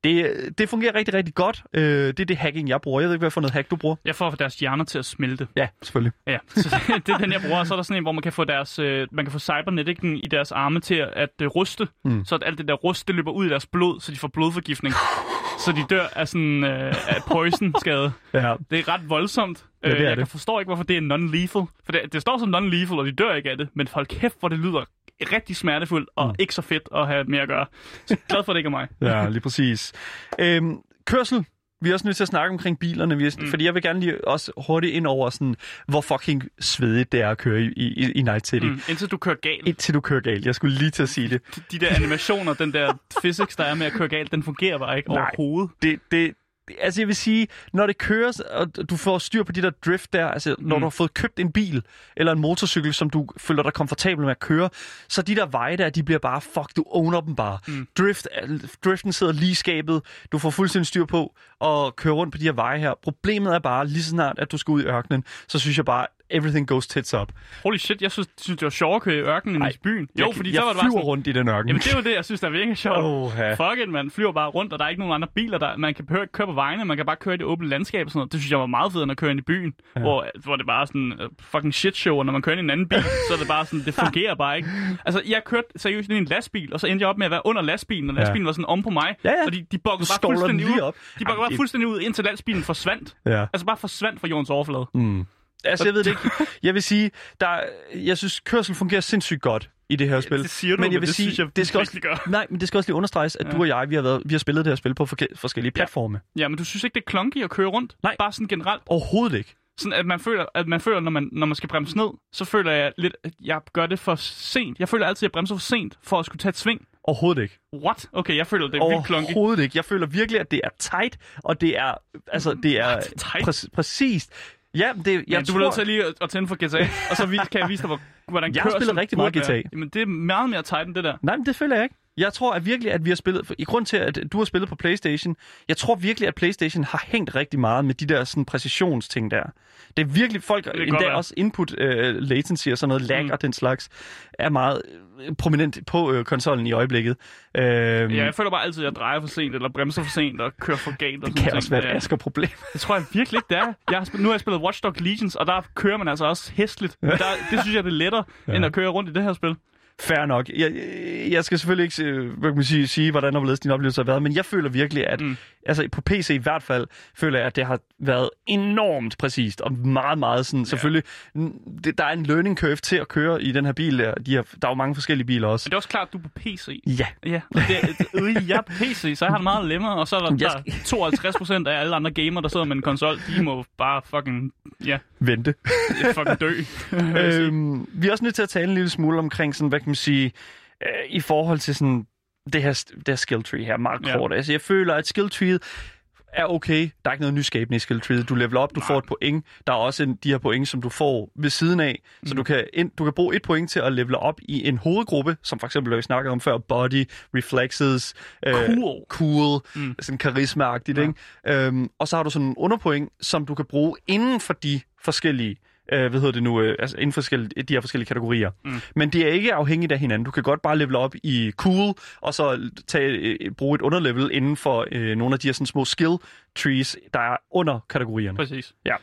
Det, det fungerer rigtig, rigtig godt. Øh, det er det hacking, jeg bruger. Jeg ved ikke, hvad for noget hack du bruger. Jeg får deres hjerner til at smelte. Ja, selvfølgelig. Ja, så det er den, jeg bruger. Og så er der sådan en, hvor man kan få deres, øh, man kan få cybernetikken i deres arme til at, øh, ruste, Mm. så at alt det der rust, det løber ud i deres blod, så de får blodforgiftning. så de dør af sådan øh, af poison-skade. Ja. Det er ret voldsomt. Ja, det er Øh, jeg det. kan forstår ikke, hvorfor det er non-lethal. For det, det står som non-lethal, og de dør ikke af det. Men hold kæft, hvor det lyder rigtig smertefuldt og Mm. ikke så fedt at have med at gøre. Så glad for, at det ikke er mig. Ja, lige præcis. Øhm, kørsel. Vi er også nødt til at snakke omkring bilerne, vi er, mm. Fordi jeg vil gerne lige også hurtigt ind over, sådan, hvor fucking svedigt det er at køre i, i, i Night City. Mm. Indtil du kører galt. Indtil du kører galt. Jeg skulle lige til at sige det. De der animationer, den der physics, der er med at køre galt, den fungerer bare ikke Nej. overhovedet. det, det, altså jeg vil sige, når det kører, og du får styr på de der drift der, altså når Mm. du har fået købt en bil eller en motorcykel, som du føler dig komfortabel med at køre, så de der veje der, de bliver bare, fuck, du owner dem bare. Mm. Drift, driften sidder lige skabet, du får fuldstændig styr på at køre rundt på de her veje her. Problemet er bare, lige så snart, at du skal ud i ørkenen, så synes jeg bare, everything goes tits up. Holy shit, jeg synes, synes det var sjovere at køre i ørkenen Ej, i byen. Jeg, Jo, fordi jeg så var det bare sådan, rundt i den ørken. Jamen det er jo det, jeg synes, der er virkelig sjovt. Oh, Fuck it, man. Flyver bare rundt, og der er ikke nogen andre biler. Der, man kan køre, køre på vejene, man kan bare køre i det åbne landskab og sådan noget. Det synes jeg var meget fedt, end at køre ind i byen, ja. hvor, hvor det bare er sådan uh, fucking shit show, og når man kører ind i en anden bil, så er det bare sådan, det fungerer bare ikke. Altså, jeg kørte seriøst ind i en lastbil, og så endte jeg op med at være under lastbilen, og Ja. lastbilen var sådan om på mig, Ja, ja. og de, de du bukkede bare fuldstændig ud. op. De bukkede bare fuldstændig ud, indtil lastbilen forsvandt. Ja. Altså bare forsvandt fra jordens overflade. Mm. Altså, jeg ved det ikke. Jeg vil sige, der, jeg synes, kørsel fungerer sindssygt godt i det her spil. Det siger du, men jeg vil det sige, synes jeg det skal også, gør. nej, men det skal også lige understreges, at Ja. du og jeg, vi har, været, vi har spillet det her spil på forskellige platforme. Ja, men du synes ikke, det er clunky at køre rundt? Nej. Bare sådan generelt? Overhovedet ikke. Sådan at man føler, at man føler når, man, når man skal bremse ned, så føler jeg lidt, at jeg gør det for sent. Jeg føler altid, at jeg bremser for sent for at skulle tage et sving. Overhovedet ikke. What? Okay, jeg føler, det er vildt clunky. Overhovedet ikke. Jeg føler virkelig, at det er tight, og det er, altså, det er præ- præcist. Ja, det, jeg Ja, du tror, bliver nødt til lige at, tænde for GTA, og så vi, kan jeg vise dig, hvor, hvordan Jeg kørsel spillet rigtig meget burde være. GTA. Jamen, det er meget mere tight end det der. Nej, men det føler jeg ikke. Jeg tror at virkelig, at vi har spillet... I grund til, at du har spillet på PlayStation, jeg tror virkelig, at PlayStation har hængt rigtig meget med de der sådan, præcisionsting der. Det er virkelig... Folk, kan endda være. også input uh, latency og sådan noget, lag Mm. og den slags, er meget øh, prominent på øh, konsollen i øjeblikket. Øhm, Ja, jeg føler bare altid, at jeg drejer for sent, eller bremser for sent, og kører for galt. Og det kan ting. også være et Ja. Asger-problem. Det tror jeg virkelig ikke, det er. Jeg har spillet, nu har jeg spillet Watch Dogs Legions, og der kører man altså også hæstligt. Men der, det synes jeg, det er lettere, ja. end at køre rundt i det her spil. Fair nok. Jeg, jeg skal selvfølgelig ikke øh, hvad kan man sige, sige, hvordan overledes din oplevelse har været, men jeg føler virkelig, at mm. altså på PC i hvert fald, føler jeg, at det har været enormt præcist og meget, meget sådan, ja. selvfølgelig, det, der er en learning curve til at køre i den her bil. Der, de har, der er jo mange forskellige biler også. Men det er også klart, at du er på PC. Ja. Ja, og det, øh, jeg er på PC, så jeg har det meget lemmer, og så er der, der 52 procent af alle andre gamer, der sidder med en konsol, de må bare fucking, ja. Vente. fucking dø. øhm, vi er også nødt til at tale en lille smule omkring, sådan, hvad kan man sige, øh, i forhold til sådan, det her, det her skill tree her, meget kort. Ja. Altså, jeg føler, at skill tree er okay. Der er ikke noget nyskabende i skill tree. Du leveler op, du Nej. får et point. Der er også en, de her point, som du får ved siden af. Mm. Så mhm. du kan, ind, du kan bruge et point til at levele op i en hovedgruppe, som for eksempel, vi snakkede om før, body, reflexes, cool, øh, cool mm. sådan karisma-agtigt. Ja. Ikke? Øhm, og så har du sådan en underpoint, som du kan bruge inden for de forskellige øh, hvad hedder det nu, øh, altså inden for de her forskellige kategorier. Mm. Men det er ikke afhængigt af hinanden. Du kan godt bare level op i cool, og så tage, øh, bruge et underlevel inden for øh, nogle af de her sådan, små skill trees, der er under kategorierne. Præcis. Ja.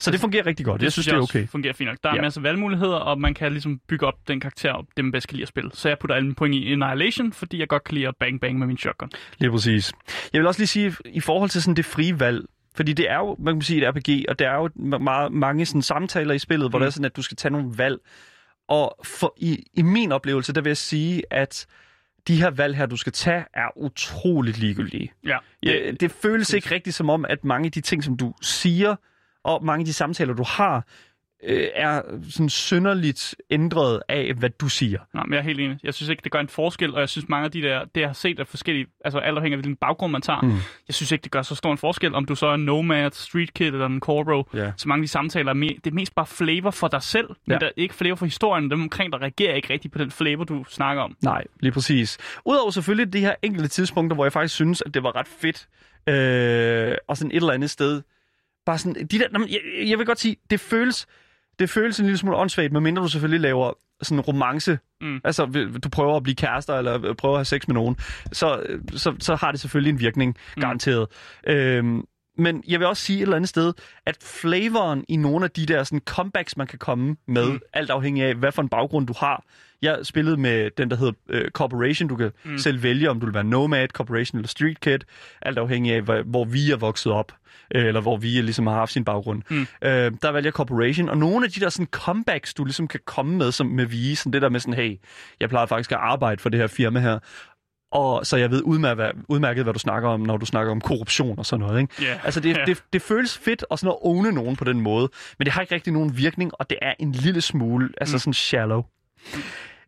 Så det fungerer rigtig godt. Det jeg synes, det er okay. fungerer fint nok. Der er ja. masser af valgmuligheder, og man kan ligesom bygge op den karakter, op, det man bedst kan lide at spille. Så jeg putter alle mine point i Annihilation, fordi jeg godt kan lide at bang bang med min shotgun. Lige præcis. Jeg vil også lige sige, i forhold til sådan det frie valg, fordi det er jo, man kan sige, et RPG, og der er jo meget, mange sådan, samtaler i spillet, hvor mm. det er sådan, at du skal tage nogle valg. Og for, i, i min oplevelse, der vil jeg sige, at de her valg her, du skal tage, er utroligt ligegyldige. Ja. ja det føles ikke rigtigt som om, at mange af de ting, som du siger, og mange af de samtaler, du har, øh, er sådan synderligt ændret af, hvad du siger. Nej, men jeg er helt enig. Jeg synes ikke, det gør en forskel, og jeg synes mange af de der, det jeg har set af forskellige, altså alt afhængig af hvilken baggrund man tager, mm. jeg synes ikke, det gør så stor en forskel, om du så er Nomad, Street Kid eller en Corpo. Yeah. Så mange af de samtaler er det er mest bare flavor for dig selv, men ja. der er ikke flavor for historien. Dem omkring der reagerer ikke rigtigt på den flavor, du snakker om. Nej, lige præcis. Udover selvfølgelig de her enkelte tidspunkter, hvor jeg faktisk synes, at det var ret fedt, øh, og sådan et eller andet sted, bare sådan, de der, jeg, jeg vil godt sige, det føles, det føles en lille smule åndssvagt, medmindre du selvfølgelig laver sådan en romance. Mm. Altså, du prøver at blive kærester, eller prøver at have sex med nogen. Så, så, så har det selvfølgelig en virkning, mm. garanteret. Mm. Øhm, men jeg vil også sige et eller andet sted, at flavoren i nogle af de der sådan, comebacks, man kan komme med, mm. alt afhængig af, hvad for en baggrund du har. Jeg spillede med den, der hedder uh, Corporation. Du kan mm. selv vælge, om du vil være Nomad, Corporation eller Street Kid. Alt afhængig af, hvor vi er vokset op eller hvor vi ligesom har haft sin baggrund. Mm. Øh, der vælger Corporation, og nogle af de der sådan comebacks, du ligesom kan komme med som med vi, sådan det der med sådan, hey, jeg plejer faktisk at arbejde for det her firma her, og så jeg ved udmærket, udmærket, hvad du snakker om, når du snakker om korruption og sådan noget. Ikke? Yeah. Altså, det, yeah. det, det føles fedt at, sådan at åne nogen på den måde, men det har ikke rigtig nogen virkning, og det er en lille smule, altså mm. sådan shallow.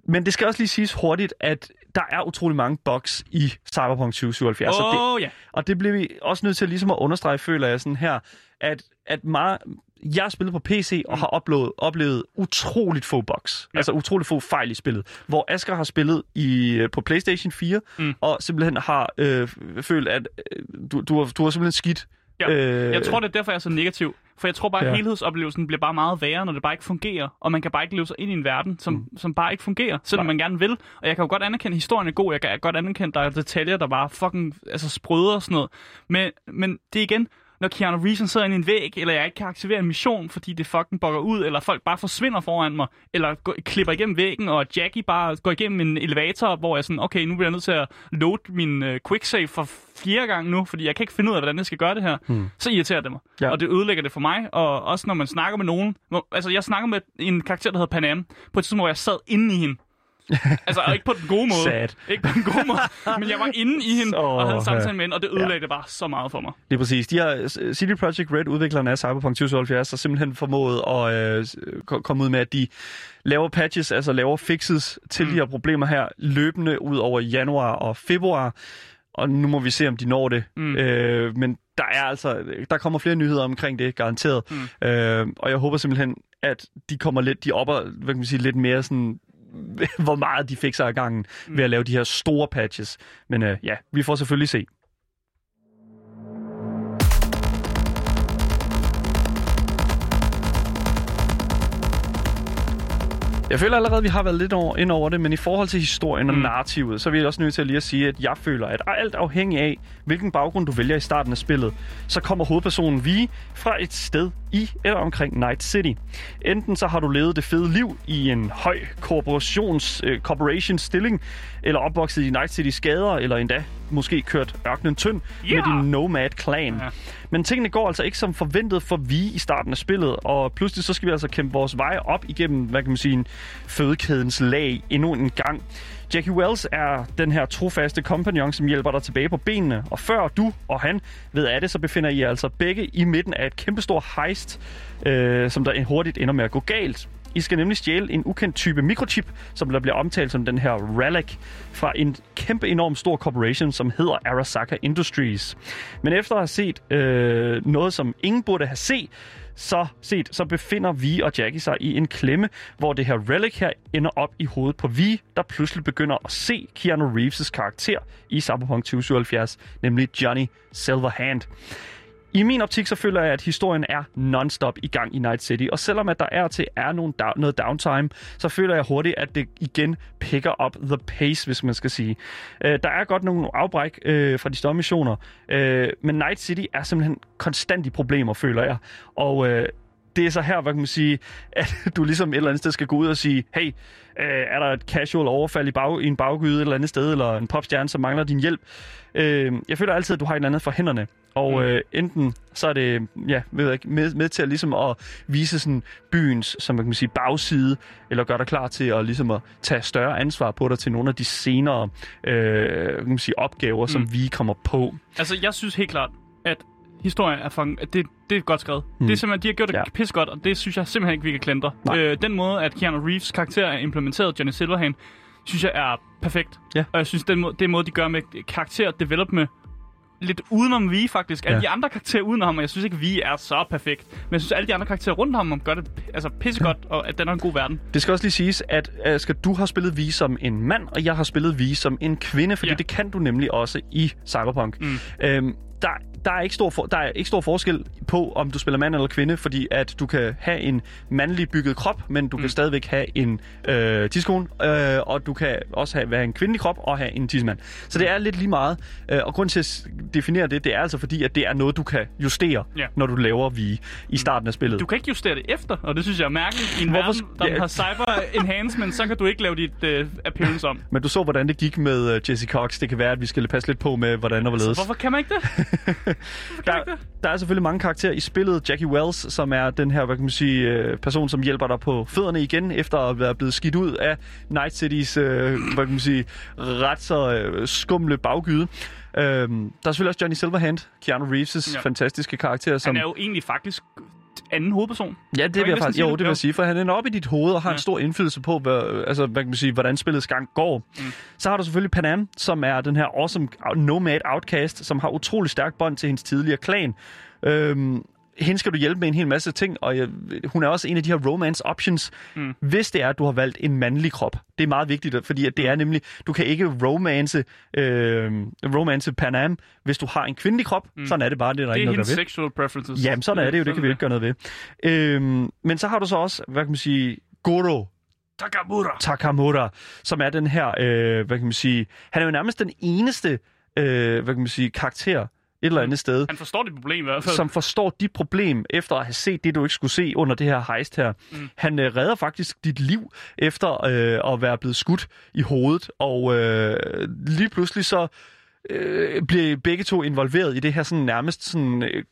Men det skal også lige siges hurtigt, at der er utrolig mange bugs i Cyberpunk 2077. Oh, og, det, yeah. og det bliver vi også nødt til ligesom at understrege, føler jeg sådan her, at, at meget, jeg har spillet på PC og mm. har oplevet, oplevet utroligt få bugs. Ja. Altså utroligt få fejl i spillet. Hvor Asger har spillet i, øh, på PlayStation 4, mm. og simpelthen har øh, følt, at øh, du, du, har, du har simpelthen skidt. Ja. Øh, jeg tror, det er derfor, jeg er så negativ. For jeg tror bare, at ja. helhedsoplevelsen bliver bare meget værre, når det bare ikke fungerer. Og man kan bare ikke leve sig ind i en verden, som, mm. som bare ikke fungerer, selvom Nej. man gerne vil. Og jeg kan jo godt anerkende, at historien er god. Jeg kan godt anerkende, at der er detaljer, der bare fucking altså, sprøder og sådan noget. Men, men det igen, når Keanu Reeves sidder i en væg, eller jeg ikke kan aktivere en mission, fordi det fucking bokker ud, eller folk bare forsvinder foran mig, eller går, klipper igennem væggen, og Jackie bare går igennem en elevator, hvor jeg sådan, okay, nu bliver jeg nødt til at load min uh, quicksave for fjerde gang nu, fordi jeg kan ikke finde ud af, hvordan jeg skal gøre det her, hmm. så irriterer det mig. Ja. Og det ødelægger det for mig, og også når man snakker med nogen. Altså, jeg snakker med en karakter, der hedder Panam, på et tidspunkt, hvor jeg sad inde i hende. Altså, ikke på den gode måde. Sad. Ikke på den gode måde. Men jeg var inde i hende oh, og havde en samtale med hende, og det ødelagde ja. det bare så meget for mig. Det er præcis. De har, City Project Red, udviklerne af Cyberpunk 2077, har simpelthen formået at øh, komme ud med, at de laver patches, altså laver fixes til mm. de her problemer her, løbende ud over januar og februar. Og nu må vi se, om de når det. Mm. Øh, men der er altså, der kommer flere nyheder omkring det, garanteret. Mm. Øh, og jeg håber simpelthen, at de kommer lidt, de opper, hvad kan man sige, lidt mere sådan hvor meget de fik sig af gangen mm. ved at lave de her store patches. Men øh, ja, vi får selvfølgelig se. Jeg føler allerede, at vi har været lidt over, ind over det, men i forhold til historien og Mm. narrativet, så er vi også nødt til at lige at sige, at jeg føler, at alt afhængig af, hvilken baggrund du vælger i starten af spillet, så kommer hovedpersonen Vi fra et sted i eller omkring Night City. Enten så har du levet det fede liv i en høj korporations, øh, corporation stilling, eller opvokset i Night Citys gader, eller endda måske kørt ørkenen tynd Ja! med din Nomad Clan. Ja. Men tingene går altså ikke som forventet for vi i starten af spillet, og pludselig så skal vi altså kæmpe vores vej op igennem, hvad kan man sige, en fødekædens lag endnu en gang. Jackie Wells er den her trofaste kompagnon, som hjælper dig tilbage på benene, og før du og han ved af det, så befinder I jer altså begge i midten af et kæmpestort heist, øh, som der hurtigt ender med at gå galt. I skal nemlig stjæle en ukendt type mikrochip, som der bliver omtalt som den her Relic, fra en kæmpe enorm stor corporation, som hedder Arasaka Industries. Men efter at have set øh, noget, som ingen burde have set, så set, så befinder vi og Jackie sig i en klemme, hvor det her relic her ender op i hovedet på vi, der pludselig begynder at se Keanu Reeves' karakter i Cyberpunk 2077, nemlig Johnny Silverhand. I min optik så føler jeg, at historien er non-stop i gang i Night City, og selvom at der er til er nogen da- noget downtime, så føler jeg hurtigt, at det igen picker up the pace, hvis man skal sige. Øh, der er godt nogle afbræk øh, fra de større missioner, øh, men Night City er simpelthen konstant i problemer, føler jeg. Og øh, det er så her, hvad kan man sige, at du ligesom et eller andet sted skal gå ud og sige, hey, øh, er der et casual overfald i, bag, i en baggyde et eller andet sted, eller en popstjerne, som mangler din hjælp? Øh, jeg føler altid, at du har et eller andet for hænderne. Og Mm. øh, enten så er det ja, ved med, med til at, ligesom at vise sådan byens som man kan sige, bagside, eller gøre dig klar til at, ligesom at tage større ansvar på dig til nogle af de senere øh, kan man sige, opgaver, mm. som vi kommer på. Altså, jeg synes helt klart, at historien er at det, det er godt skrevet. Mm. Det er simpelthen, de har gjort det Ja. ja. pis godt, og det synes jeg simpelthen ikke, vi kan klandre. Øh, den måde, at Keanu Reeves karakter er implementeret, Johnny Silverhand, synes jeg er perfekt. Ja. Og jeg synes, den måde, det måde, de gør med karakter development, lidt udenom vi faktisk. Alle Ja. de andre karakterer udenom ham, og jeg synes ikke, vi er så perfekt. Men jeg synes, alle de andre karakterer rundt om ham gør det altså, pissegodt, og at den er en god verden. Det skal også lige siges, at Asger, du har spillet Vi som en mand, og jeg har spillet Vi som en kvinde, fordi ja. Ja. det kan du nemlig også i Cyberpunk. Mm. Øhm, der, der, er ikke stor for, der er ikke stor forskel på, om du spiller mand eller kvinde, fordi at du kan have en mandlig bygget krop, men du mm. kan stadigvæk have en øh, tidskone, øh, og du kan også have, være en kvindelig krop og have en tidsmand. Så det er lidt lige meget. Øh, og grund til at definere det, det er altså fordi, at det er noget, du kan justere, Ja. når du laver Vi i starten af spillet. Du kan ikke justere det efter, og det synes jeg er mærkeligt. I en Hvorfor verden, der ja. har cyber enhancement, så kan du ikke lave dit uh, appearance om. Men du så, hvordan det gik med uh, Jesse Cox. Det kan være, at vi skal passe lidt på med, hvordan og hvorledes. Hvorfor kan man ikke det? Der, der er selvfølgelig mange karakterer i spillet. Jackie Wells, som er den her, hvad kan man sige, øh, person, som hjælper dig på fødderne igen, efter at være blevet skidt ud af Night Cities, øh, hvad kan man sige, ret så øh, skumle baggyde. Øhm, der er selvfølgelig også Johnny Silverhand, Keanu Reeves'. Ja. fantastiske karakter, som... Han er jo egentlig faktisk anden hovedperson. Ja, det Kan vil vi jeg faktisk, jo, det? det vil jeg sige, for han ender op i dit hoved og har ja. en stor indflydelse på, hvad, altså, hvad kan man sige, hvordan spillets gang går. Mm. Så har du selvfølgelig Panam, som er den her awesome nomad outcast, som har utrolig stærk bånd til hendes tidligere klan. Øhm, hende skal du hjælpe med en hel masse ting, og jeg, hun er også en af de her romance options, mm. hvis det er, at du har valgt en mandlig krop. Det er meget vigtigt, fordi at det er nemlig, du kan ikke romance, øh, romance Panam, hvis du har en kvindelig krop. Mm. Sådan er det bare, det er der Det ikke er noget, hendes der ved. sexual preferences. Jamen, sådan er det jo, det kan vi ikke gøre noget ved. Øhm, men så har du så også, hvad kan man sige, Goro Takamura. Takamura, som er den her, øh, hvad kan man sige, han er jo nærmest den eneste, øh, hvad kan man sige, karakter eller andet sted, Han forstår det problem i hvert fald. som forstår dit problem, efter at have set det, du ikke skulle se under det her heist her. Mm. Han øh, redder faktisk dit liv, efter øh, at være blevet skudt i hovedet, og øh, lige pludselig så øh, bliver begge to involveret i det her sådan nærmest sådan... Øh,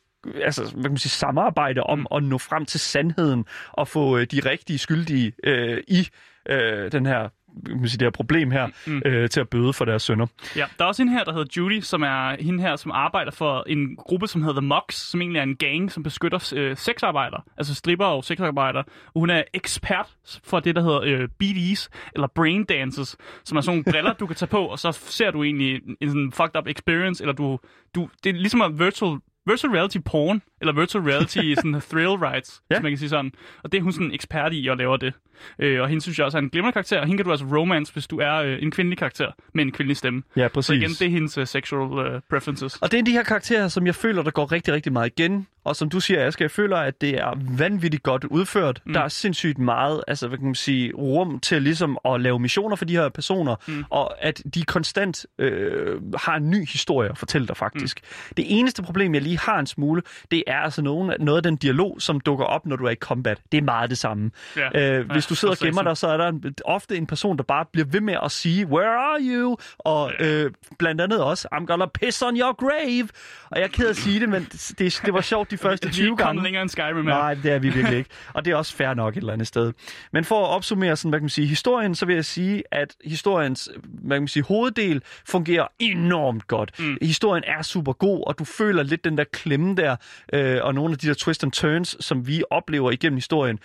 altså, hvad kan man sige, samarbejde om mm. at nå frem til sandheden og få øh, de rigtige skyldige øh, i øh, den her man sige, det her problem her mm. øh, til at bøde for deres sønner. Ja, der er også en her, der hedder Judy, som er hende her, som arbejder for en gruppe, som hedder The Mox, som egentlig er en gang, som beskytter øh, sexarbejdere, altså stripper og sexarbejdere. Hun er ekspert for det, der hedder øh, BD's, eller brain dances, som er sådan nogle briller, du kan tage på, og så ser du egentlig en, en sådan fucked up experience, eller du, du det er ligesom en virtual, virtual reality porn, eller virtual reality sådan thrill rides, Ja. hvis man kan sige sådan. Og det er hun sådan ekspert i og laver det. Øh, og hende synes jeg også er en glimrende karakter, og hende kan du altså romance, hvis du er øh, en kvindelig karakter med en kvindelig stemme. Ja, præcis. Så igen, det er hendes uh, sexual uh, preferences. Og det er de her karakterer, som jeg føler, der går rigtig, rigtig meget igen. Og som du siger, Asger, jeg føler, at det er vanvittigt godt udført. Mm. Der er sindssygt meget, altså hvad kan man sige, rum til ligesom at lave missioner for de her personer, mm. og at de konstant øh, har en ny historie at fortælle dig faktisk. Mm. Det eneste problem, jeg lige har en smule, det er altså nogen, noget af den dialog, som dukker op, når du er i combat. Det er meget det samme. Ja. Øh, hvis Ja, du sidder og gemmer dig, så er der en, ofte en person, der bare bliver ved med at sige, where are you? Og øh, blandt andet også, I'm gonna piss on your grave. Og jeg er ked at sige det, men det, det, det var sjovt de første Vi er 20 ikke kommet gange. længere end Skyrim her. Nej, det er vi virkelig ikke. Og det er også fair nok et eller andet sted. Men for at opsummere sådan, hvad kan man sige, historien, så vil jeg sige, at historiens hvad kan man sige, hoveddel fungerer enormt godt. Mm. Historien er super god, og du føler lidt den der klemme der, øh, og nogle af de der twist and turns, som vi oplever igennem historien,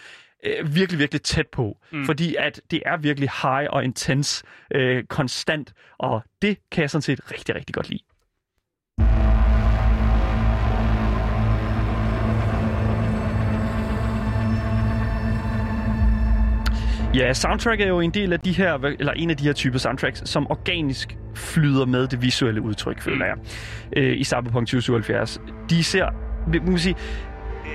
øh, virkelig, virkelig tæt på. Mm. Fordi at det er virkelig high og intens, øh, konstant, og det kan jeg sådan set rigtig, rigtig godt lide. Ja, soundtrack er jo en del af de her, eller en af de her typer soundtracks, som organisk flyder med det visuelle udtryk, føler jeg, øh, i Cyberpunk 2077. De ser, man kan sige,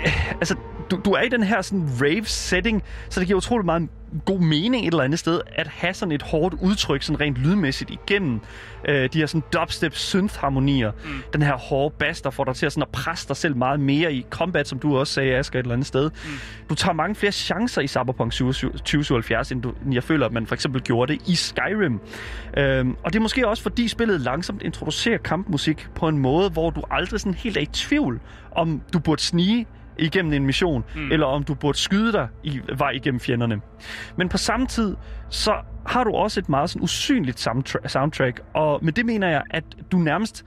øh, altså, du, du er i den her sådan rave-setting, så det giver utrolig meget god mening et eller andet sted, at have sådan et hårdt udtryk, sådan rent lydmæssigt igennem øh, de her sådan dubstep synth-harmonier. Mm. Den her hårde bass, der får dig til at, sådan at presse dig selv meget mere i combat, som du også sagde, Asger, et eller andet sted. Mm. Du tager mange flere chancer i Cyberpunk 2077, end, du, end jeg føler, at man for eksempel gjorde det i Skyrim. Øhm, og det er måske også, fordi spillet langsomt introducerer kampmusik på en måde, hvor du aldrig sådan helt er i tvivl, om du burde snige igennem en mission, mm. eller om du burde skyde dig i vej igennem fjenderne. Men på samme tid, så har du også et meget sådan usynligt soundtra- soundtrack, og med det mener jeg, at du nærmest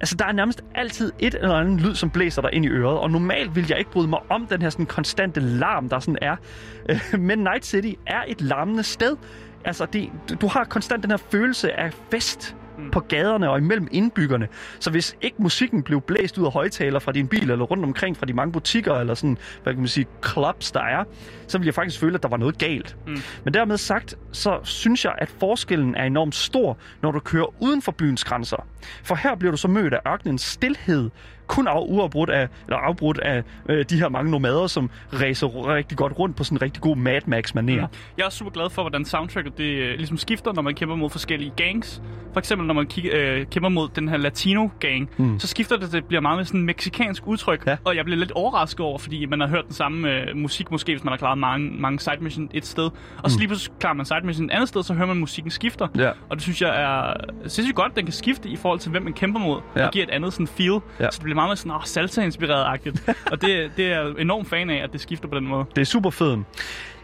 Altså, der er nærmest altid et eller andet lyd, som blæser dig ind i øret, og normalt vil jeg ikke bryde mig om den her sådan konstante larm, der sådan er. Men Night City er et larmende sted. Altså, det, du har konstant den her følelse af fest på gaderne og imellem indbyggerne. Så hvis ikke musikken blev blæst ud af højtaler fra din bil, eller rundt omkring fra de mange butikker, eller sådan, hvad kan man sige, clubs, der er, så ville jeg faktisk føle, at der var noget galt. Mm. Men dermed sagt, så synes jeg, at forskellen er enormt stor, når du kører uden for byens grænser. For her bliver du så mødt af ørkenens stillhed, kun af, uafbrudt af, eller afbrudt af øh, de her mange nomader, som racer rigtig godt rundt på sådan en rigtig god Mad Max-manér. Mm. Jeg er super glad for, hvordan soundtracket det øh, ligesom skifter, når man kæmper mod forskellige gangs. For eksempel, når man kig, øh, kæmper mod den her latino-gang, mm. så skifter det, det bliver meget med sådan en meksikansk udtryk. Ja. Og jeg bliver lidt overrasket over, fordi man har hørt den samme øh, musik, måske hvis man har klaret mange, mange side mission et sted. Og så lige pludselig klarer man side mission et andet sted, så hører man musikken skifter. Ja. Og det synes jeg er sindssygt godt, at den kan skifte i forhold til, hvem man kæmper mod. Ja. Og giver et andet sådan feel. Ja. Så det bliver meget mere sådan, åh, salsa-inspireret-agtigt. og det, det er jeg enormt fan af, at det skifter på den måde. Det er super fedt.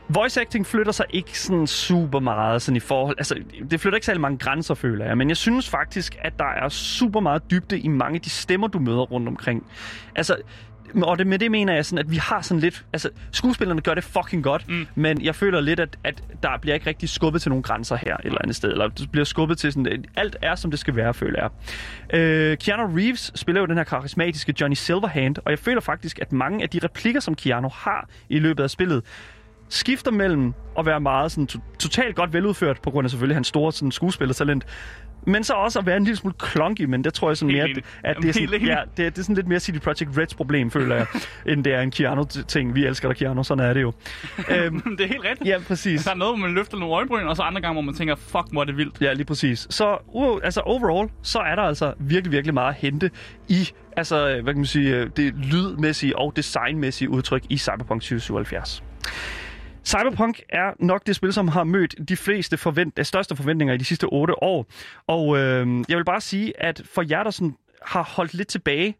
Voice acting flytter sig ikke sådan super meget sådan i forhold... Altså, det flytter ikke særlig mange grænser, føler jeg. Men jeg synes faktisk, at der er super meget dybde i mange af de stemmer, du møder rundt omkring. Altså, og det, med det mener jeg sådan, at vi har sådan lidt... Altså, skuespillerne gør det fucking godt, mm. men jeg føler lidt, at, at der bliver ikke rigtig skubbet til nogle grænser her et eller andet sted. Eller det bliver skubbet til sådan... Alt er, som det skal være, føler jeg. Øh, Keanu Reeves spiller jo den her karismatiske Johnny Silverhand, og jeg føler faktisk, at mange af de replikker, som Keanu har i løbet af spillet, skifter mellem at være meget sådan to- totalt godt veludført, på grund af selvfølgelig hans store sådan, skuespillertalent, men så også at være en lille smule clunky, men det tror jeg sådan mere, at, at det, er sådan, ja, det, er, det er sådan lidt mere City Project Reds problem, føler jeg, end det er en Keanu-ting. Vi elsker dig, Keanu, sådan er det jo. øhm, det er helt rigtigt. ja, præcis. Der er noget, hvor man løfter nogle øjenbryn, og så andre gange, hvor man tænker, fuck, hvor er det vildt. Ja, lige præcis. Så uh, altså overall, så er der altså virkelig, virkelig meget at hente i altså, hvad kan man sige, øh, det lydmæssige og designmæssige udtryk i Cyberpunk 2077. Cyberpunk er nok det spil, som har mødt de fleste forvent- de største forventninger i de sidste otte år. Og øh, jeg vil bare sige, at for jer, der sådan har holdt lidt tilbage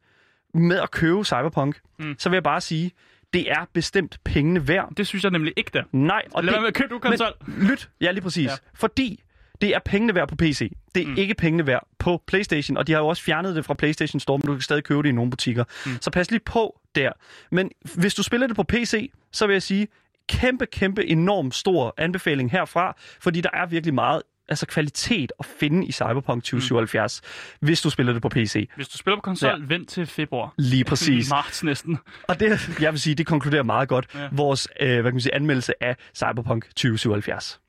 med at købe Cyberpunk, mm. så vil jeg bare sige, det er bestemt pengene værd. Det synes jeg nemlig ikke, der. Nej, og Lad det, være med at købe du konsol. lyt, ja lige præcis. Ja. Fordi det er pengene værd på PC. Det er mm. ikke pengene værd på PlayStation, og de har jo også fjernet det fra PlayStation Store, men du kan stadig købe det i nogle butikker. Mm. Så pas lige på der. Men hvis du spiller det på PC, så vil jeg sige, kæmpe, kæmpe, enorm stor anbefaling herfra, fordi der er virkelig meget altså kvalitet at finde i Cyberpunk 2077, mm. hvis du spiller det på PC. Hvis du spiller på konsol, ja. vent til februar. Lige præcis. Marts næsten. Og det, jeg vil sige, det konkluderer meget godt ja. vores øh, hvad kan man sige, anmeldelse af Cyberpunk 2077.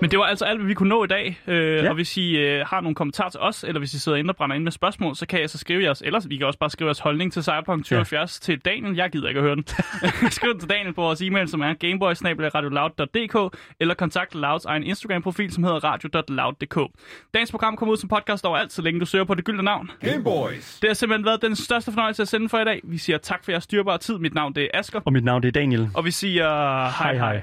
Men det var altså alt, hvad vi kunne nå i dag. Øh, ja. Og hvis I øh, har nogle kommentarer til os, eller hvis I sidder inde og brænder ind med spørgsmål, så kan jeg så skrive jeres, eller vi kan også bare skrive jeres holdning til Cyberpunk 2070 ja. til Daniel. Jeg gider ikke at høre den. Skriv den til Daniel på vores e-mail, som er gameboys.radioloud.dk, eller kontakt Louds egen Instagram-profil, som hedder radio.loud.dk. Dagens program kommer ud som podcast overalt, så længe du søger på det gyldne navn. Gameboys! Det har simpelthen været den største fornøjelse at sende for i dag. Vi siger tak for jeres styrbare tid. Mit navn det er Asker. Og mit navn det er Daniel. Og vi siger hej hej. hej.